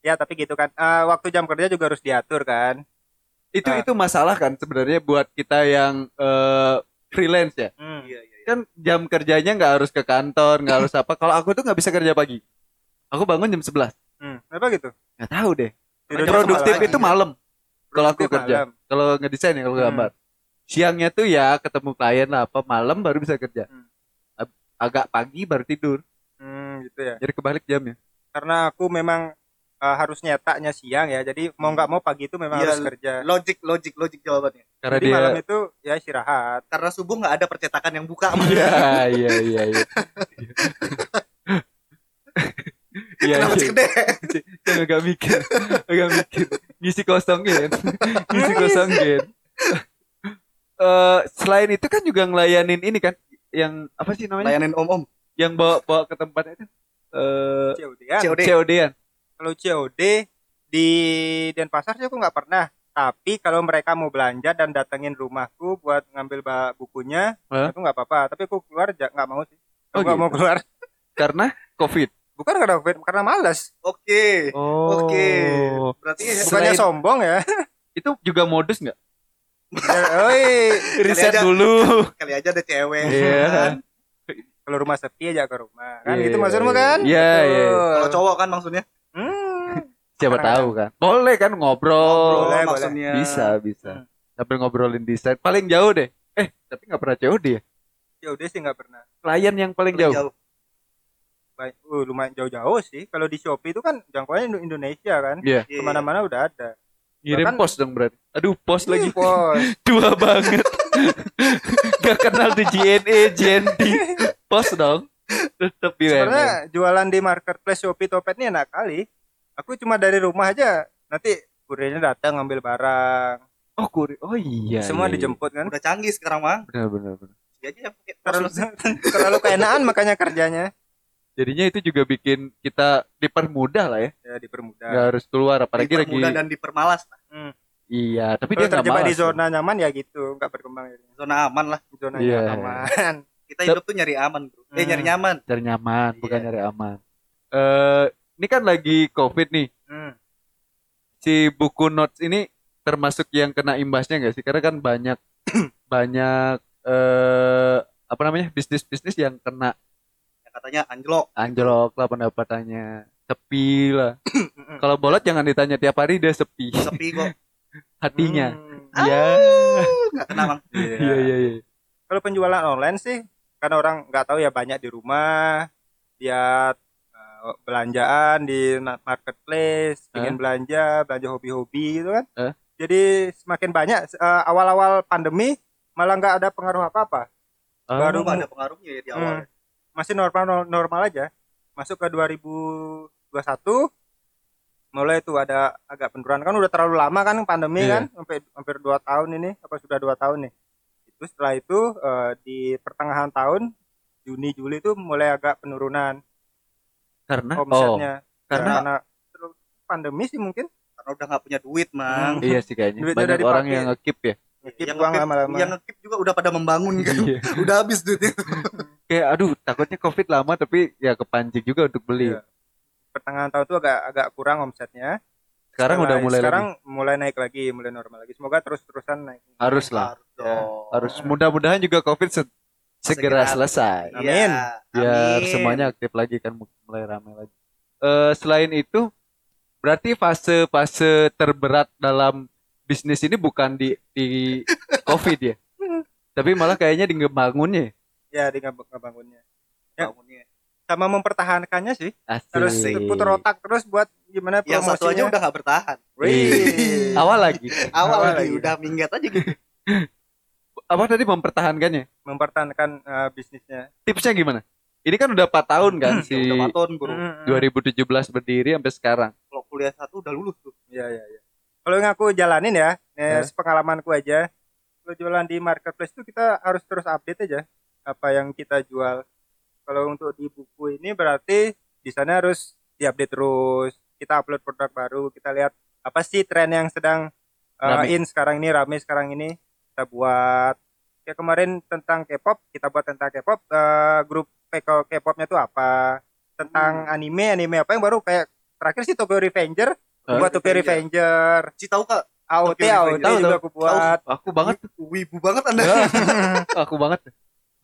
[SPEAKER 3] Ya tapi gitu kan. Eh, waktu jam kerja juga harus diatur kan.
[SPEAKER 1] Itu
[SPEAKER 3] Ah.
[SPEAKER 1] itu masalah kan sebenarnya buat kita yang eh, freelance ya.
[SPEAKER 3] Hmm.
[SPEAKER 2] Iya, iya, iya.
[SPEAKER 1] Kan jam kerjanya nggak harus ke kantor, nggak harus apa. Kalau aku tuh nggak bisa kerja pagi. Aku bangun jam 11.
[SPEAKER 3] Hmm. Kenapa gitu?
[SPEAKER 1] Nggak tahu deh.
[SPEAKER 3] Tidurnya
[SPEAKER 1] Produktif itu malam. Kalau aku kerja. Kalau ngedesain ya kalau
[SPEAKER 3] Hmm.
[SPEAKER 1] gambar. Siangnya tuh ya ketemu klien lah apa malam baru bisa kerja.
[SPEAKER 3] Hmm.
[SPEAKER 1] Ag- Agak pagi baru tidur.
[SPEAKER 3] Hmm, gitu ya.
[SPEAKER 1] Jadi kebalik jamnya.
[SPEAKER 3] Karena aku memang eh, harus nyetaknya siang ya. Jadi mau nggak mau pagi itu memang
[SPEAKER 2] Iya,
[SPEAKER 3] harus kerja.
[SPEAKER 2] Logik, logik, logik jawabannya.
[SPEAKER 1] Karena
[SPEAKER 3] Jadi
[SPEAKER 1] dia
[SPEAKER 3] malam itu ya istirahat.
[SPEAKER 2] Karena subuh nggak ada percetakan yang buka.
[SPEAKER 1] Iya, iya, iya, iya. Iya,
[SPEAKER 2] Kenapa
[SPEAKER 1] iya.
[SPEAKER 2] gede?
[SPEAKER 1] Saya agak mikir, agak mikir. Ngisi kosong gen, ngisi kosong gen. Eh, selain itu kan juga ngelayanin ini kan, yang apa sih namanya?
[SPEAKER 2] Layanin om-om.
[SPEAKER 1] Yang bawa bawa ke tempatnya itu. Eh,
[SPEAKER 3] COD kan.
[SPEAKER 2] COD.
[SPEAKER 1] COD-an.
[SPEAKER 3] Kalau COD di Denpasar sih aku nggak pernah. Tapi kalau mereka mau belanja dan datengin rumahku buat ngambil bukunya,
[SPEAKER 1] Hah?
[SPEAKER 3] aku nggak apa-apa. Tapi aku keluar nggak mau sih. Aku
[SPEAKER 1] Oh,
[SPEAKER 3] nggak
[SPEAKER 1] gitu.
[SPEAKER 3] mau keluar.
[SPEAKER 1] Karena COVID.
[SPEAKER 3] Bukan karena COVID, karena malas.
[SPEAKER 2] Oke.
[SPEAKER 1] Oh.
[SPEAKER 2] Oke. Berarti
[SPEAKER 3] Bukannya
[SPEAKER 1] Selain-
[SPEAKER 3] sombong ya.
[SPEAKER 1] Itu juga modus nggak?
[SPEAKER 3] Oi,
[SPEAKER 1] Riset
[SPEAKER 2] aja.
[SPEAKER 1] dulu.
[SPEAKER 2] kali aja ada cewek.
[SPEAKER 1] Iya.
[SPEAKER 2] kan?
[SPEAKER 3] kalau rumah sepi aja ke rumah. Kan
[SPEAKER 1] Iya,
[SPEAKER 3] itu maksudmu kan?
[SPEAKER 1] iya, iya.
[SPEAKER 3] Betul.
[SPEAKER 2] Kalau cowok kan maksudnya.
[SPEAKER 3] Hmm.
[SPEAKER 1] Siapa tahu kan? Boleh kan ngobrol.
[SPEAKER 3] Boleh,
[SPEAKER 2] maksudnya.
[SPEAKER 1] Bisa, bisa.
[SPEAKER 3] Hmm.
[SPEAKER 1] Sambil ngobrolin desain. Paling jauh deh. Eh, tapi nggak pernah COD ya?
[SPEAKER 3] COD sih nggak pernah.
[SPEAKER 1] Klien yang paling
[SPEAKER 2] Paling
[SPEAKER 1] jauh.
[SPEAKER 3] Baik, uh, lumayan jauh-jauh sih. Kalau di Shopee itu kan jangkauannya Indo- Indonesia kan.
[SPEAKER 1] Iya.
[SPEAKER 2] Iya.
[SPEAKER 3] Ke mana-mana udah ada.
[SPEAKER 1] Ngirim pos dong berarti. Aduh, pos lagi.
[SPEAKER 3] Pos.
[SPEAKER 1] Tua banget. Gak kenal tuh JNE, JNT. Pos dong. Tetep di
[SPEAKER 3] Sebenarnya jualan di marketplace Shopee Topet ini enak kali. Aku cuma dari rumah aja. Nanti kurirnya datang ngambil barang.
[SPEAKER 1] Oh, kuri. Oh iya.
[SPEAKER 3] Semua
[SPEAKER 1] iya, iya.
[SPEAKER 3] dijemput kan.
[SPEAKER 2] Udah canggih sekarang mah.
[SPEAKER 1] Benar, benar, benar.
[SPEAKER 3] Terlalu, terlalu keenaan makanya kerjanya.
[SPEAKER 1] Jadinya itu juga bikin kita dipermudah lah ya.
[SPEAKER 3] Ya dipermudah.
[SPEAKER 1] Gak harus keluar apalagi lagi.
[SPEAKER 2] dipermudah dan dipermalas. lah.
[SPEAKER 1] Iya, tapi
[SPEAKER 3] Kalau
[SPEAKER 1] dia
[SPEAKER 3] terjebak di zona nyaman ya gitu, nggak berkembang.
[SPEAKER 2] Zona aman lah.
[SPEAKER 3] Zona
[SPEAKER 1] Iya.
[SPEAKER 3] aman.
[SPEAKER 2] Kita hidup tuh nyari aman, bro. Eh
[SPEAKER 3] Hmm.
[SPEAKER 2] nyari nyaman.
[SPEAKER 1] Cari nyaman, bukan
[SPEAKER 2] Iya.
[SPEAKER 1] nyari aman. Eh, ini kan lagi COVID nih.
[SPEAKER 3] Hmm.
[SPEAKER 1] si buku notes ini termasuk yang kena imbasnya nggak sih? Karena kan banyak banyak eh apa namanya bisnis-bisnis yang kena
[SPEAKER 2] katanya anjlok.
[SPEAKER 1] anjlok lah pendapatannya, sepi lah. Kalau bolot jangan ditanya tiap hari dia sepi
[SPEAKER 2] Sepi kok.
[SPEAKER 1] hatinya.
[SPEAKER 3] Hmm.
[SPEAKER 1] Iya.
[SPEAKER 2] Nggak kena bang.
[SPEAKER 1] Iya iya iya.
[SPEAKER 3] Kalau penjualan online sih, karena orang nggak tahu ya banyak di rumah, dia eh, belanjaan di marketplace, ingin belanja, belanja hobi-hobi gitu kan.
[SPEAKER 1] Eh?
[SPEAKER 3] Jadi semakin banyak eh, awal-awal pandemi malah nggak ada pengaruh apa-apa,
[SPEAKER 1] Oh,
[SPEAKER 3] Baru
[SPEAKER 2] Belum ada pengaruhnya ya di awal.
[SPEAKER 3] Hmm. Masih normal normal aja. Masuk ke 2021 mulai tuh ada agak penurunan kan udah terlalu lama kan pandemi
[SPEAKER 1] Iya.
[SPEAKER 3] kan sampai hampir dua tahun ini apa sudah dua tahun nih itu setelah itu eh, di pertengahan tahun Juni Juli itu mulai agak penurunan
[SPEAKER 1] karena oh
[SPEAKER 3] omsetnya Ya,
[SPEAKER 1] karena
[SPEAKER 3] karena pandemi sih mungkin
[SPEAKER 2] Karena udah nggak punya duit, mang.
[SPEAKER 1] iya sih kayaknya
[SPEAKER 3] Duitnya
[SPEAKER 1] banyak
[SPEAKER 3] udah
[SPEAKER 1] orang
[SPEAKER 3] dipakai.
[SPEAKER 1] yang ngekip ya.
[SPEAKER 3] ngekip
[SPEAKER 2] yang
[SPEAKER 3] uang lama-lama
[SPEAKER 2] Yang ngekip juga udah pada membangun kan.
[SPEAKER 1] Iya.
[SPEAKER 2] udah habis duitnya.
[SPEAKER 1] Kayak aduh takutnya covid lama tapi ya kepancing juga untuk beli.
[SPEAKER 3] Iya. pertengahan tahun itu agak agak kurang omsetnya
[SPEAKER 1] Sekarang udah mulai
[SPEAKER 3] sekarang
[SPEAKER 1] lagi.
[SPEAKER 3] mulai naik lagi mulai normal lagi semoga terus terusan naik
[SPEAKER 1] Harus lah.
[SPEAKER 2] Harus dong.
[SPEAKER 1] Harus mudah-mudahan juga covid se- segera,
[SPEAKER 2] Segera.
[SPEAKER 1] selesai.
[SPEAKER 2] Iya,
[SPEAKER 3] Amin.
[SPEAKER 1] biar
[SPEAKER 2] amin.
[SPEAKER 1] semuanya aktif lagi kan mulai ramai lagi. Eh selain itu berarti fase-fase terberat dalam bisnis ini bukan di di covid ya, tapi malah kayaknya di ngebangunnya.
[SPEAKER 3] Ya di ngebangunnya Ya.
[SPEAKER 2] Bangunnya.
[SPEAKER 3] sama mempertahankannya sih
[SPEAKER 1] Asik.
[SPEAKER 3] terus puter otak terus buat gimana
[SPEAKER 2] Yang satu aja udah nggak bertahan.
[SPEAKER 3] Wih.
[SPEAKER 1] Awal lagi.
[SPEAKER 2] Awal
[SPEAKER 3] Awal
[SPEAKER 2] lagi
[SPEAKER 3] lagi.
[SPEAKER 2] udah minggat aja gitu.
[SPEAKER 1] Apa tadi mempertahankannya?
[SPEAKER 3] mempertahankan eh, bisnisnya
[SPEAKER 1] Tipsnya gimana? Ini kan udah 4 tahun kan
[SPEAKER 2] Ya
[SPEAKER 1] si
[SPEAKER 2] udah empat tahun bro.
[SPEAKER 3] Hmm.
[SPEAKER 1] 2017 berdiri sampai sekarang.
[SPEAKER 2] Kalau kuliah satu udah lulus tuh.
[SPEAKER 3] ya ya ya Kalau yang aku jalanin ya,
[SPEAKER 1] Ya.
[SPEAKER 3] ya. pengalamanku aja. Kalau jualan di marketplace itu kita harus terus update aja apa yang kita jual. Kalau untuk di buku ini berarti di sana harus diupdate terus. Kita upload produk baru, kita lihat apa sih tren yang sedang uh,
[SPEAKER 1] Rame.
[SPEAKER 3] in sekarang ini, rame sekarang ini kita buat. Kayak kemarin tentang K-pop, kita buat tentang K-pop, eh, grup K-popnya itu apa? Tentang anime, anime apa yang baru kayak terakhir sih Tokyo Revenger,
[SPEAKER 1] Hah?
[SPEAKER 3] buat Tokyo Revenger.
[SPEAKER 2] Si tahu kak
[SPEAKER 3] AOT,
[SPEAKER 2] Tokyo
[SPEAKER 3] AOT juga
[SPEAKER 1] tahu.
[SPEAKER 3] aku buat.
[SPEAKER 1] Aku banget,
[SPEAKER 2] wibu banget anda
[SPEAKER 1] aku banget.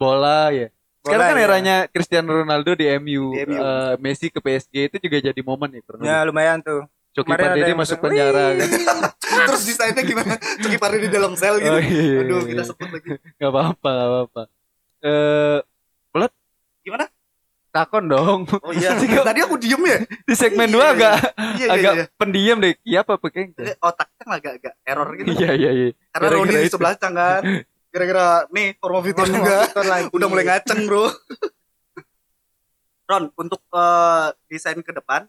[SPEAKER 1] Bola ya. Sekarang
[SPEAKER 3] Bola,
[SPEAKER 1] kan
[SPEAKER 3] ya.
[SPEAKER 1] eranya Cristiano Ronaldo di MU,
[SPEAKER 2] Di MU.
[SPEAKER 1] eh, Messi ke PSG itu juga jadi momen ya. kurang
[SPEAKER 3] Ya lumayan tuh.
[SPEAKER 1] Coki Pardede
[SPEAKER 3] yang
[SPEAKER 1] masuk
[SPEAKER 3] bilang,
[SPEAKER 1] penjara kan.
[SPEAKER 2] terus desainnya gimana Coki Pari di dalam sel gitu
[SPEAKER 1] Oh, iya,
[SPEAKER 2] aduh
[SPEAKER 1] iya,
[SPEAKER 2] kita
[SPEAKER 1] iya.
[SPEAKER 2] sebut lagi
[SPEAKER 1] Gak apa-apa, gak apa-apa. Eh,
[SPEAKER 2] gimana
[SPEAKER 1] takon dong.
[SPEAKER 2] oh iya tadi aku diem ya
[SPEAKER 1] Di segmen
[SPEAKER 2] Iya,
[SPEAKER 1] 2
[SPEAKER 2] iya.
[SPEAKER 1] agak
[SPEAKER 2] iya iya
[SPEAKER 1] agak
[SPEAKER 2] iya
[SPEAKER 1] pendiam deh. Iya apa pakai?
[SPEAKER 2] Otaknya agak-agak error gitu
[SPEAKER 1] Iya iya iya.
[SPEAKER 2] karena Roni di sebelah kan gara-gara nih Formoviton juga
[SPEAKER 3] lagi.
[SPEAKER 2] udah mulai ngaceng bro Ron untuk eh, desain ke depan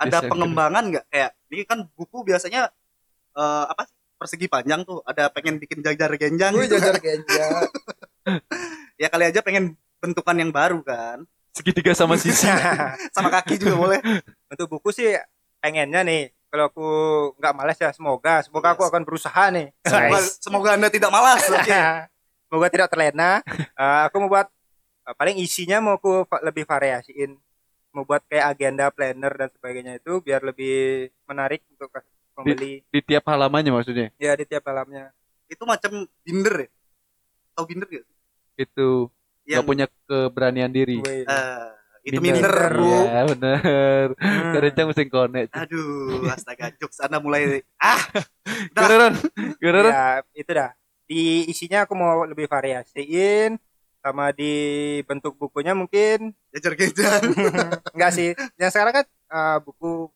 [SPEAKER 2] ada
[SPEAKER 1] Desain
[SPEAKER 2] pengembangan nggak kayak ini kan buku biasanya eh, apa sih persegi panjang tuh ada pengen bikin jajar genjang
[SPEAKER 3] Gue
[SPEAKER 2] gitu
[SPEAKER 3] jajar genja.
[SPEAKER 2] ya kali aja pengen bentukan yang baru kan
[SPEAKER 1] Segitiga sama sisi.
[SPEAKER 2] sama kaki juga boleh
[SPEAKER 3] Untuk buku sih pengennya nih kalau aku nggak malas ya semoga. Semoga aku
[SPEAKER 2] Yes.
[SPEAKER 3] akan berusaha nih.
[SPEAKER 2] Semoga, semoga anda tidak malas. Oke.
[SPEAKER 3] Semoga tidak terlena. Eh, aku mau buat eh, paling isinya mau aku va- lebih variasiin. Mau buat kayak agenda planner dan sebagainya itu biar lebih menarik untuk pembeli.
[SPEAKER 1] Di tiap halamannya maksudnya.
[SPEAKER 3] ya di tiap malamnya
[SPEAKER 2] itu macam binder ya? Tau binder gak
[SPEAKER 1] Itu
[SPEAKER 2] yang
[SPEAKER 1] nggak punya keberanian diri.
[SPEAKER 2] Itu minder bu
[SPEAKER 1] Iya bener.
[SPEAKER 3] Hmm.
[SPEAKER 1] Kerencang mesin konek.
[SPEAKER 2] aduh astaga jokes anda mulai ah.
[SPEAKER 1] Beneran. Beneran.
[SPEAKER 3] ya itu dah di isinya aku mau lebih variasiin sama di bentuk bukunya mungkin
[SPEAKER 2] jajar genjang
[SPEAKER 3] enggak sih yang sekarang kan eh, buku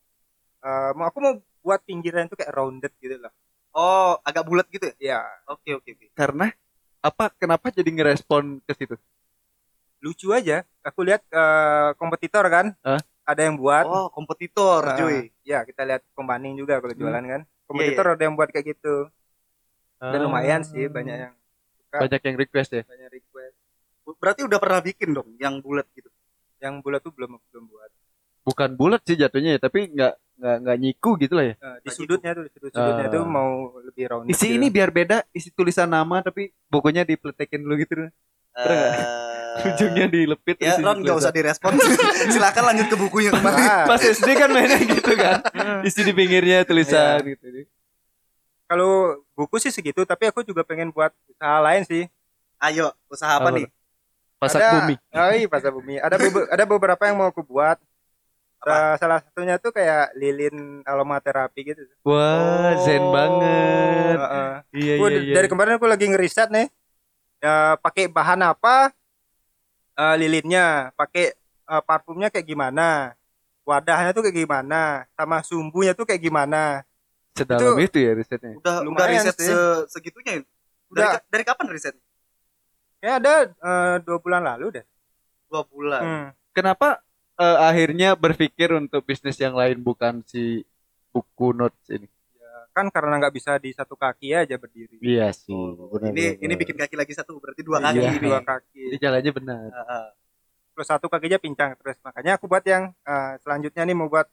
[SPEAKER 3] eh, mau aku mau buat pinggiran itu kayak rounded gitu loh
[SPEAKER 2] oh agak bulat gitu ya
[SPEAKER 3] ya
[SPEAKER 2] oke oke oke
[SPEAKER 1] Karena apa? Kenapa jadi ngerespon ke situ?
[SPEAKER 3] Lucu aja aku lihat eh, kompetitor kan
[SPEAKER 1] Hah?
[SPEAKER 3] ada yang buat
[SPEAKER 2] oh kompetitor
[SPEAKER 3] Nah,
[SPEAKER 2] cuy
[SPEAKER 3] ya kita lihat pembanding juga kalau
[SPEAKER 1] Hmm.
[SPEAKER 3] jualan kan kompetitor ada yang buat kayak gitu dan lumayan sih banyak yang
[SPEAKER 1] Ah. Banyak yang request ya.
[SPEAKER 3] banyak request
[SPEAKER 2] berarti udah pernah bikin dong yang bulat gitu
[SPEAKER 3] yang bulat tuh belum belum buat
[SPEAKER 1] Bukan bulat sih jatuhnya ya, tapi nggak nggak nggak nyiku gitu lah ya.
[SPEAKER 3] Eh, di sudutnya tuh di sudut sudutnya
[SPEAKER 1] Ah.
[SPEAKER 3] tuh mau lebih rounded
[SPEAKER 1] Isi
[SPEAKER 3] gitu.
[SPEAKER 1] ini biar beda, isi tulisan nama tapi bukunya dipletekin dulu gitu.
[SPEAKER 2] Eh,
[SPEAKER 1] Ujungnya dilepit.
[SPEAKER 2] ya Ron gak usah direspon silakan lanjut ke bukunya kemarin
[SPEAKER 3] Ah,
[SPEAKER 1] Pas SD kan mainnya gitu kan. Isi di pinggirnya tulisan
[SPEAKER 3] Iya.
[SPEAKER 1] gitu.
[SPEAKER 3] kalau buku sih segitu tapi aku juga pengen buat usaha lain sih
[SPEAKER 2] ayo usaha apa
[SPEAKER 1] Apa
[SPEAKER 2] nih
[SPEAKER 1] Pasak
[SPEAKER 3] ada,
[SPEAKER 1] bumi.
[SPEAKER 3] oh iya pasak bumi ada bebe- ada beberapa yang mau aku buat Sa- salah satunya tuh kayak lilin aromaterapi gitu
[SPEAKER 1] Wah, zen
[SPEAKER 2] Oh.
[SPEAKER 1] banget.
[SPEAKER 3] Heeh.
[SPEAKER 1] Iya
[SPEAKER 3] Gua
[SPEAKER 1] iya
[SPEAKER 3] d-
[SPEAKER 1] iya.
[SPEAKER 3] dari kemarin aku lagi ngeriset nih ya, pakai bahan apa eh, lilinnya pakai eh, parfumnya kayak gimana wadahnya tuh kayak gimana sama sumbunya tuh kayak gimana
[SPEAKER 1] Sedalam
[SPEAKER 3] itu-
[SPEAKER 1] itu ya risetnya.
[SPEAKER 2] udah udah
[SPEAKER 3] Lumayan
[SPEAKER 2] riset
[SPEAKER 3] sih.
[SPEAKER 2] se- segitunya ya? dari,
[SPEAKER 3] Udah.
[SPEAKER 2] ka- dari kapan riset
[SPEAKER 3] ya ada eh, dua bulan lalu deh
[SPEAKER 2] dua bulan
[SPEAKER 3] Hmm.
[SPEAKER 1] Kenapa eh, akhirnya berpikir untuk bisnis yang lain bukan si buku notes ini?
[SPEAKER 3] Kan karena nggak bisa di satu kaki aja berdiri
[SPEAKER 1] Iya sih.
[SPEAKER 2] Oh,
[SPEAKER 1] benar,
[SPEAKER 2] ini
[SPEAKER 1] benar,
[SPEAKER 2] ini bikin kaki lagi satu berarti dua
[SPEAKER 1] Iya.
[SPEAKER 2] kaki nih.
[SPEAKER 3] dua kaki
[SPEAKER 1] Ini jalannya benar.
[SPEAKER 2] Ah, ah.
[SPEAKER 3] terus satu kakinya pincang terus makanya aku buat yang eh, selanjutnya nih mau buat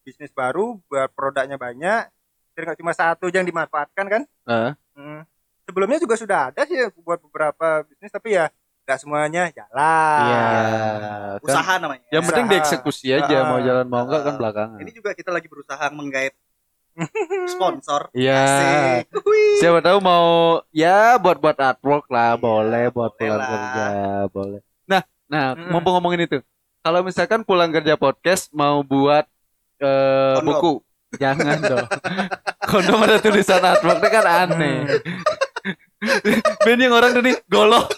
[SPEAKER 3] bisnis baru buat produknya banyak jadi nggak cuma satu aja yang dimanfaatkan kan
[SPEAKER 1] Heeh.
[SPEAKER 3] Hmm. sebelumnya juga sudah ada sih aku buat beberapa bisnis tapi ya nggak semuanya jalan
[SPEAKER 1] Iya. kan.
[SPEAKER 2] usaha namanya
[SPEAKER 1] Yang penting dieksekusi aja
[SPEAKER 3] Ah.
[SPEAKER 1] mau jalan mau enggak kan belakangan.
[SPEAKER 2] ini juga kita lagi berusaha menggait sponsor
[SPEAKER 1] Iya. Siapa tahu mau ya buat buat artwork lah,
[SPEAKER 2] Iya,
[SPEAKER 1] boleh buat
[SPEAKER 2] boleh
[SPEAKER 1] pulang
[SPEAKER 2] lah.
[SPEAKER 1] kerja, boleh. Nah, nah,
[SPEAKER 3] Mm-mm.
[SPEAKER 1] mumpung ngomongin itu. Kalau misalkan pulang kerja podcast mau buat eh,
[SPEAKER 2] Kondom.
[SPEAKER 1] buku, jangan dong. Kondom ada tulisan artwork itu kan aneh. Ben yang orang tuh nih golok.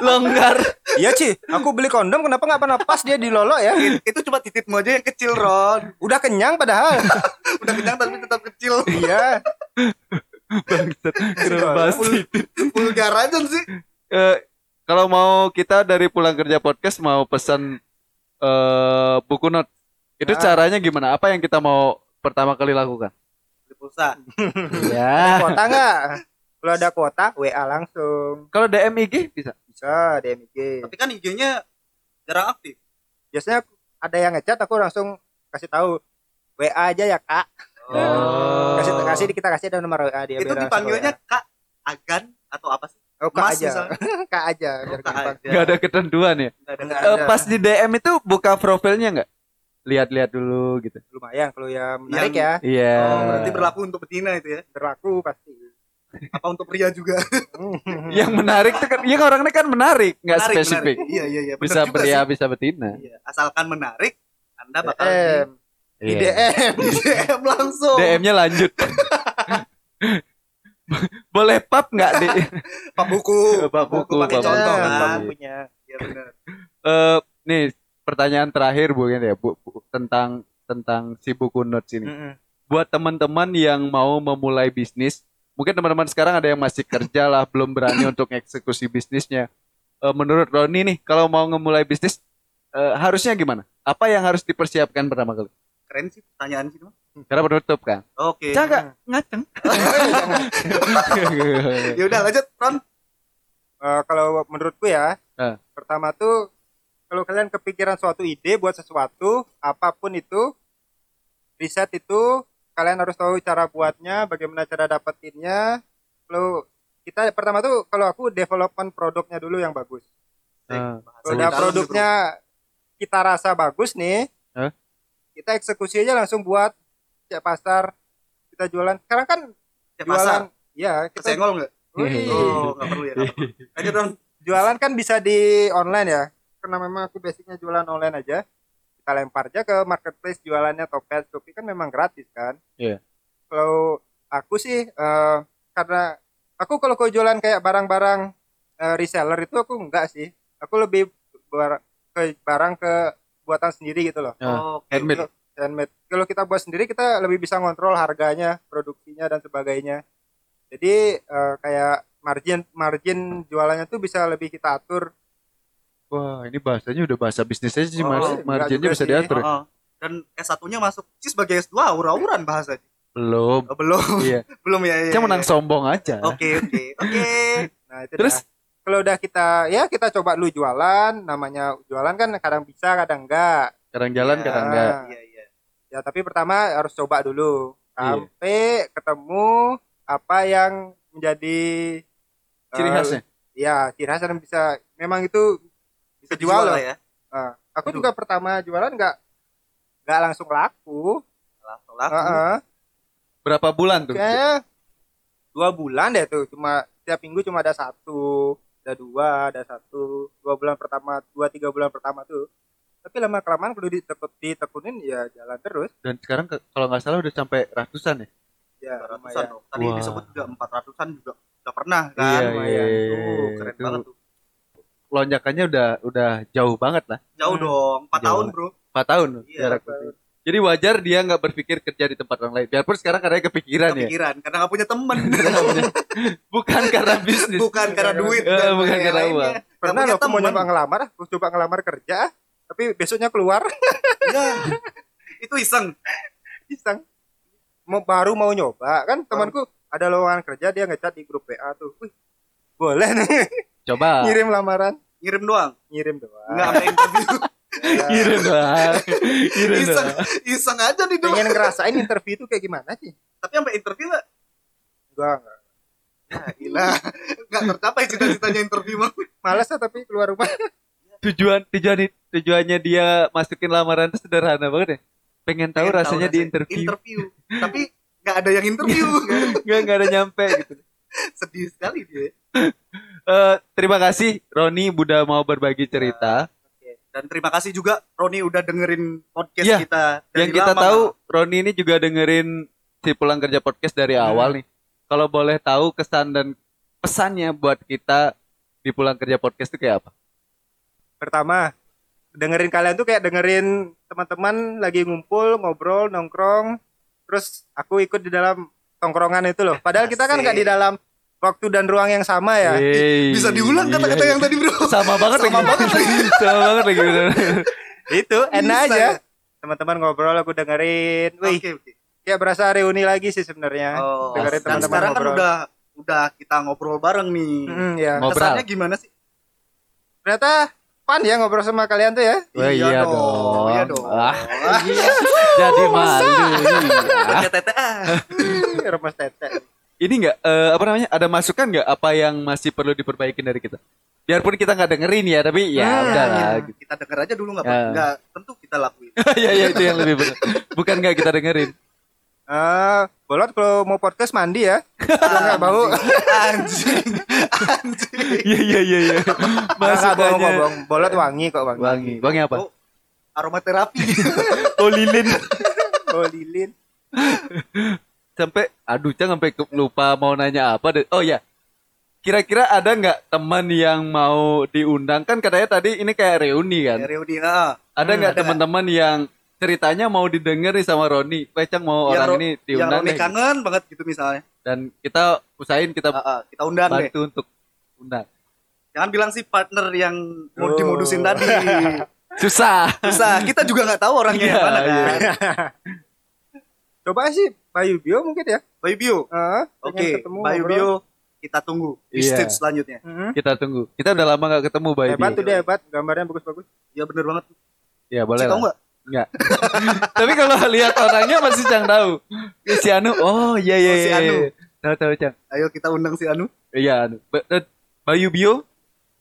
[SPEAKER 1] Longgar.
[SPEAKER 3] iya Ci aku beli kondom kenapa nggak pernah pas dia dilolok ya
[SPEAKER 2] itu cuma tititmu aja yang kecil Ron
[SPEAKER 3] udah kenyang padahal
[SPEAKER 2] udah kenyang tapi tetap kecil
[SPEAKER 3] iya
[SPEAKER 1] Bangsat. Kenapa bahas
[SPEAKER 2] vulgar aja sih
[SPEAKER 1] Eh, kalau mau kita dari pulang kerja podcast mau pesan eh buku not itu
[SPEAKER 3] Ah.
[SPEAKER 1] caranya gimana apa yang kita mau pertama kali lakukan
[SPEAKER 2] pulsa.
[SPEAKER 1] Ya.
[SPEAKER 3] Kuota nggak? Kalau ada kuota, WA langsung.
[SPEAKER 1] Kalau DM IG bisa.
[SPEAKER 3] Bisa DM IG.
[SPEAKER 2] Tapi kan IG-nya jarang aktif.
[SPEAKER 3] Biasanya ada yang ngechat, aku langsung kasih tahu WA aja ya kak.
[SPEAKER 1] Oh.
[SPEAKER 3] Kasih kasih kita kasih ada nomor WA dia.
[SPEAKER 2] itu dipanggilnya. Kak Agan atau apa sih?
[SPEAKER 3] oh, kak
[SPEAKER 2] Mas
[SPEAKER 3] aja.
[SPEAKER 2] misalnya.
[SPEAKER 3] kak aja.
[SPEAKER 2] Oh,
[SPEAKER 3] biar
[SPEAKER 2] Kak aja.
[SPEAKER 1] Gak ada ketentuan ya.
[SPEAKER 2] Nggak ada.
[SPEAKER 1] Eh,
[SPEAKER 3] ada.
[SPEAKER 1] pas di DM itu buka profilnya nggak? Lihat-lihat dulu gitu.
[SPEAKER 3] Lumayan kalau ya menarik
[SPEAKER 2] Yang-
[SPEAKER 3] ya.
[SPEAKER 1] Iya.
[SPEAKER 2] Oh, berarti berlaku untuk betina itu ya.
[SPEAKER 3] Berlaku pasti.
[SPEAKER 2] Apa untuk pria juga?
[SPEAKER 1] Yang menarik tuh kan, yang orangnya kan menarik, nggak spesifik.
[SPEAKER 2] menarik. Iya, iya, iya.
[SPEAKER 1] Bisa pria,
[SPEAKER 2] sih.
[SPEAKER 1] bisa betina.
[SPEAKER 2] Iya, asalkan menarik, Anda bakal
[SPEAKER 3] DM. Di
[SPEAKER 1] Iya.
[SPEAKER 3] DM.
[SPEAKER 2] di DM langsung.
[SPEAKER 1] DM-nya lanjut. Boleh pap nggak di?
[SPEAKER 2] Pak buku.
[SPEAKER 1] Pak buku,
[SPEAKER 2] pakai
[SPEAKER 1] Pak
[SPEAKER 2] contoh
[SPEAKER 1] buku.
[SPEAKER 2] kan.
[SPEAKER 3] punya.
[SPEAKER 2] Iya benar.
[SPEAKER 1] Eh, nih pertanyaan terakhir bu ya bu, bu, tentang tentang si buku notes ini.
[SPEAKER 3] Mm-mm.
[SPEAKER 1] Buat teman-teman yang mau memulai bisnis, mungkin teman-teman sekarang ada yang masih kerja lah, belum berani untuk eksekusi bisnisnya. Eh, menurut Roni nih, kalau mau memulai bisnis eh, harusnya gimana? Apa yang harus dipersiapkan pertama kali?
[SPEAKER 2] Keren sih pertanyaan sih, Mas.
[SPEAKER 1] Karena penutup kan.
[SPEAKER 2] Oke.
[SPEAKER 1] Jangan ngaceng.
[SPEAKER 2] Ya udah lanjut, Ron.
[SPEAKER 3] Eh, kalau menurutku ya,
[SPEAKER 1] Eh.
[SPEAKER 3] pertama tuh kalau kalian kepikiran suatu ide buat sesuatu, apa pun itu, riset itu kalian harus tahu cara buatnya, bagaimana cara dapetinnya. Kalau kita pertama tuh kalau aku development produknya dulu yang bagus.
[SPEAKER 2] Bahasa
[SPEAKER 3] Kalau udah produknya kita rasa bagus nih,
[SPEAKER 1] Hah?
[SPEAKER 3] kita eksekusi aja langsung buat cek pasar, kita jualan. Sekarang kan.
[SPEAKER 2] Cek
[SPEAKER 3] jualan,
[SPEAKER 2] pasar.
[SPEAKER 3] ya kita
[SPEAKER 2] Kesenggol nggak? Oh, nggak perlu ya. Lanjut, Ron.
[SPEAKER 3] jualan kan bisa di online ya karena memang aku basicnya jualan online aja kita lempar aja ke marketplace jualannya Topet Shopee kan memang gratis kan
[SPEAKER 1] Iya.
[SPEAKER 3] kalau aku sih eh, karena aku kalau kau jualan kayak barang-barang eh, reseller itu aku enggak sih aku lebih bar- ke barang ke buatan sendiri gitu loh
[SPEAKER 1] Ah,
[SPEAKER 2] Oke,
[SPEAKER 1] handmade.
[SPEAKER 2] oke.
[SPEAKER 3] handmade kalau kita buat sendiri kita lebih bisa ngontrol harganya produksinya dan sebagainya jadi eh, kayak margin margin jualannya tuh bisa lebih kita atur
[SPEAKER 1] Wah, ini bahasanya udah bahasa bisnis aja sih,
[SPEAKER 2] Oh,
[SPEAKER 1] Mas. Marginnya bisa
[SPEAKER 3] sih.
[SPEAKER 1] diatur.
[SPEAKER 2] Oh, oh. Dan S1-nya masuk sih sebagai S2 aura-auran bahasa.
[SPEAKER 1] Belum.
[SPEAKER 2] Oh, belum.
[SPEAKER 1] Iya.
[SPEAKER 2] belum ya. ya,
[SPEAKER 1] Saya menang
[SPEAKER 2] ya.
[SPEAKER 1] sombong aja.
[SPEAKER 2] Oke, oke. Oke.
[SPEAKER 3] Nah, itu
[SPEAKER 1] Terus?
[SPEAKER 3] dah. kalau udah kita ya kita coba dulu jualan, namanya jualan kan kadang bisa, kadang enggak.
[SPEAKER 1] Kadang jalan,
[SPEAKER 2] Ya.
[SPEAKER 1] kadang enggak.
[SPEAKER 2] Iya, iya.
[SPEAKER 3] Ya, tapi pertama harus coba dulu
[SPEAKER 1] Iya.
[SPEAKER 3] sampai ketemu apa yang menjadi
[SPEAKER 1] Ciri khasnya.
[SPEAKER 3] Ya, ciri khas bisa memang itu bisa
[SPEAKER 2] Dijual
[SPEAKER 3] jual
[SPEAKER 2] lah
[SPEAKER 3] loh.
[SPEAKER 2] ya.
[SPEAKER 3] Nah, aku
[SPEAKER 2] Aduh.
[SPEAKER 3] juga pertama jualan enggak enggak langsung laku.
[SPEAKER 2] Langsung laku.
[SPEAKER 3] Heeh.
[SPEAKER 1] Berapa bulan tuh?
[SPEAKER 3] Kayaknya dua bulan deh tuh cuma tiap minggu cuma ada satu ada dua ada satu dua bulan pertama dua tiga bulan pertama tuh tapi lama kelamaan kalau ditekut ditekunin ya jalan terus
[SPEAKER 1] Dan sekarang ke- kalau nggak salah udah sampai ratusan ya?
[SPEAKER 3] ya
[SPEAKER 2] ratusan. Tadi
[SPEAKER 1] Wah.
[SPEAKER 2] disebut juga empat ratusan juga udah pernah kan.
[SPEAKER 1] Iya, iya,
[SPEAKER 2] Tuh, keren
[SPEAKER 1] Itu
[SPEAKER 2] banget tuh.
[SPEAKER 1] Lonjakannya udah udah jauh banget lah.
[SPEAKER 2] Jauh
[SPEAKER 3] Hmm.
[SPEAKER 2] dong, 4
[SPEAKER 1] Jauh.
[SPEAKER 2] tahun, Bro.
[SPEAKER 1] 4 tahun
[SPEAKER 2] Iya,
[SPEAKER 1] jarak waktu. Jadi wajar dia nggak berpikir kerja di tempat orang lain. Biarpun sekarang karena kepikiran ya.
[SPEAKER 2] Kepikiran karena gak punya temen.
[SPEAKER 1] Bukan karena bisnis.
[SPEAKER 2] bukan karena duit
[SPEAKER 1] Eh,
[SPEAKER 2] dan
[SPEAKER 1] bukan karena
[SPEAKER 2] lainnya.
[SPEAKER 1] uang.
[SPEAKER 2] Nggak
[SPEAKER 3] pernah aku mau nyoba ngelamar aku coba ngelamar kerja tapi besoknya keluar
[SPEAKER 2] Ya. Itu iseng.
[SPEAKER 3] iseng mau baru mau nyoba kan temanku ada lowongan kerja dia ngechat di grup WA tuh Wih, boleh nih
[SPEAKER 1] Coba.
[SPEAKER 3] ngirim lamaran
[SPEAKER 2] Ngirim doang.
[SPEAKER 3] ngirim doang
[SPEAKER 2] Enggak sampai interview.
[SPEAKER 3] Ya.
[SPEAKER 1] Kirim doang. Kirim
[SPEAKER 2] iseng,
[SPEAKER 1] doang.
[SPEAKER 2] iseng aja di doang.
[SPEAKER 3] pengen ngerasain interview itu kayak gimana sih
[SPEAKER 2] Tapi sampai interview enggak?
[SPEAKER 3] gua nggak
[SPEAKER 2] Ya, gila. Enggak tercapai cita-citanya interview mah.
[SPEAKER 3] males ya tapi keluar rumah
[SPEAKER 1] Tujuan tujuan tujuannya dia masukin lamaran itu sederhana banget ya. Pengen tahu
[SPEAKER 2] Pengen
[SPEAKER 1] rasanya di
[SPEAKER 2] rasanya.
[SPEAKER 1] interview.
[SPEAKER 2] Interview. Tapi enggak ada yang interview.
[SPEAKER 1] Nggak nggak ada nyampe gitu.
[SPEAKER 2] Sedih sekali dia.
[SPEAKER 1] Eh, terima kasih Roni udah mau berbagi cerita.
[SPEAKER 2] Dan terima kasih juga Roni udah dengerin podcast
[SPEAKER 1] Iya,
[SPEAKER 2] kita. dari
[SPEAKER 1] Yang kita
[SPEAKER 2] lama.
[SPEAKER 1] tahu Roni ini juga dengerin si pulang kerja podcast dari
[SPEAKER 2] Hmm.
[SPEAKER 1] awal nih. Kalau boleh tahu kesan dan pesannya buat kita di pulang kerja podcast itu kayak apa?
[SPEAKER 3] pertama dengerin kalian tuh kayak dengerin teman-teman lagi ngumpul ngobrol nongkrong terus aku ikut di dalam tongkrongan itu loh padahal kita kan nggak di dalam waktu dan ruang yang sama ya
[SPEAKER 1] Wey,
[SPEAKER 2] Bisa diulang kata-kata
[SPEAKER 1] iya.
[SPEAKER 2] yang tadi, Bro.
[SPEAKER 1] sama banget
[SPEAKER 2] Sama
[SPEAKER 1] lagi.
[SPEAKER 2] banget lagi.
[SPEAKER 1] sama banget lagi
[SPEAKER 3] itu enak
[SPEAKER 2] Bisa.
[SPEAKER 3] aja teman-teman ngobrol aku dengerin wih
[SPEAKER 2] Oke, oke.
[SPEAKER 3] kayak berasa reuni lagi sih sebenarnya.
[SPEAKER 2] Oh,
[SPEAKER 3] dengerin
[SPEAKER 2] dan
[SPEAKER 3] teman-teman
[SPEAKER 2] sekarang kan
[SPEAKER 3] ngobrol.
[SPEAKER 2] udah udah kita ngobrol bareng nih.
[SPEAKER 3] Mm, ya.
[SPEAKER 1] Ngobrol.
[SPEAKER 2] Kesannya gimana sih?
[SPEAKER 3] Ternyata fun ya ngobrol sama kalian tuh ya.
[SPEAKER 1] Oh, iya dong.
[SPEAKER 2] Iya dong.
[SPEAKER 1] Ah. Jadi malu. Iya.
[SPEAKER 2] Ah.
[SPEAKER 3] Remes tete.
[SPEAKER 1] Ini enggak eh, apa namanya? Ada masukan nggak apa yang masih perlu diperbaiki dari kita? Biarpun kita nggak dengerin ya, tapi ya
[SPEAKER 3] Hmm.
[SPEAKER 1] udahlah. gitu.
[SPEAKER 2] Kita denger aja dulu nggak
[SPEAKER 1] Ya.
[SPEAKER 2] nggak tentu kita lakuin.
[SPEAKER 1] ya ya itu yang lebih benar. Bukan nggak kita dengerin.
[SPEAKER 3] Eh, bolot kalau mau podcast mandi ya. Kalau nggak bau.
[SPEAKER 2] Anjing. Anjing.
[SPEAKER 1] Iya iya iya iya.
[SPEAKER 3] Nggak bohong,
[SPEAKER 1] Masukannya.
[SPEAKER 3] Bolot wangi kok wangi.
[SPEAKER 1] wangi. Wangi apa?
[SPEAKER 2] Oh, aromaterapi.
[SPEAKER 1] Oh lilin.
[SPEAKER 3] Oh lilin.
[SPEAKER 1] sampai aduh cang sampai lupa mau nanya apa deh. Oh ya. Kira-kira ada nggak teman yang mau diundang kan katanya tadi ini kayak reuni kan.
[SPEAKER 2] Ya, reuni ah.
[SPEAKER 1] Ada nggak
[SPEAKER 2] ada.
[SPEAKER 1] teman-teman yang ceritanya mau didengar nih sama Roni? Weh Cang mau
[SPEAKER 2] Yang
[SPEAKER 1] orang
[SPEAKER 2] Ro-
[SPEAKER 1] ini
[SPEAKER 2] Yang
[SPEAKER 1] diundang
[SPEAKER 2] Roni
[SPEAKER 1] nih.
[SPEAKER 2] kangen banget gitu misalnya.
[SPEAKER 1] Dan kita usahain kita
[SPEAKER 2] Ah, ah, kita undang deh.
[SPEAKER 1] bantu untuk undang.
[SPEAKER 2] Jangan bilang si partner yang mau
[SPEAKER 3] Oh.
[SPEAKER 2] dimodusin tadi.
[SPEAKER 1] Susah.
[SPEAKER 2] Susah. Kita juga nggak tahu orangnya yang
[SPEAKER 1] Iya,
[SPEAKER 2] mana kan.
[SPEAKER 3] Coba sih Bayu Bio mungkin ya.
[SPEAKER 2] Bayu Bio.
[SPEAKER 3] Eh,
[SPEAKER 2] Oke,
[SPEAKER 3] ketemu
[SPEAKER 2] Bayu. Bio kita tunggu di
[SPEAKER 1] Iya.
[SPEAKER 2] stage selanjutnya.
[SPEAKER 3] Mm-mm.
[SPEAKER 1] Kita tunggu. Kita udah lama nggak ketemu Baby.
[SPEAKER 3] Hebat tuh dia hebat, gambarnya bagus-bagus.
[SPEAKER 2] Ya bener banget.
[SPEAKER 1] Ya boleh
[SPEAKER 2] tahu
[SPEAKER 1] lah.
[SPEAKER 2] nggak?
[SPEAKER 1] Enggak. Tapi kalau lihat orangnya masih Cang tahu. Si Anu. Oh iya iya
[SPEAKER 2] Oh, si
[SPEAKER 1] iya.
[SPEAKER 2] Anu.
[SPEAKER 1] Tahu tahu Cang.
[SPEAKER 2] Ayo kita undang si Anu.
[SPEAKER 1] Iya Anu. Ba- eh, Bayu Bio.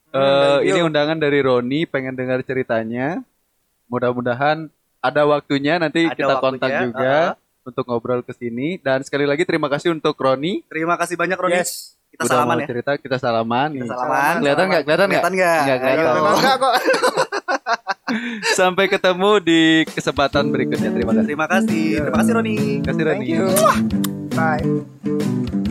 [SPEAKER 3] Hmm,
[SPEAKER 1] eh,
[SPEAKER 3] Bayu Bio.
[SPEAKER 1] ini undangan dari Roni, pengen dengar ceritanya. Mudah-mudahan ada waktunya nanti
[SPEAKER 2] Ada
[SPEAKER 1] kita kontak
[SPEAKER 2] waktunya,
[SPEAKER 1] juga
[SPEAKER 2] uh-huh.
[SPEAKER 1] Untuk ngobrol ke sini dan sekali lagi terima kasih untuk Roni
[SPEAKER 2] Terima kasih banyak Roni.
[SPEAKER 3] Yes.
[SPEAKER 2] Kita
[SPEAKER 1] udah
[SPEAKER 2] salaman
[SPEAKER 1] mau
[SPEAKER 2] ya.
[SPEAKER 1] cerita kita salaman
[SPEAKER 2] Kita salaman.
[SPEAKER 1] Kelihatan nggak? Kelihatan nggak?
[SPEAKER 2] Kelihatan
[SPEAKER 3] enggak kok.
[SPEAKER 1] Sampai ketemu di kesempatan berikutnya. Terima kasih.
[SPEAKER 2] Terima kasih. Terima kasih Roni.
[SPEAKER 1] Terima kasih Roni.
[SPEAKER 3] Thank you. Bye.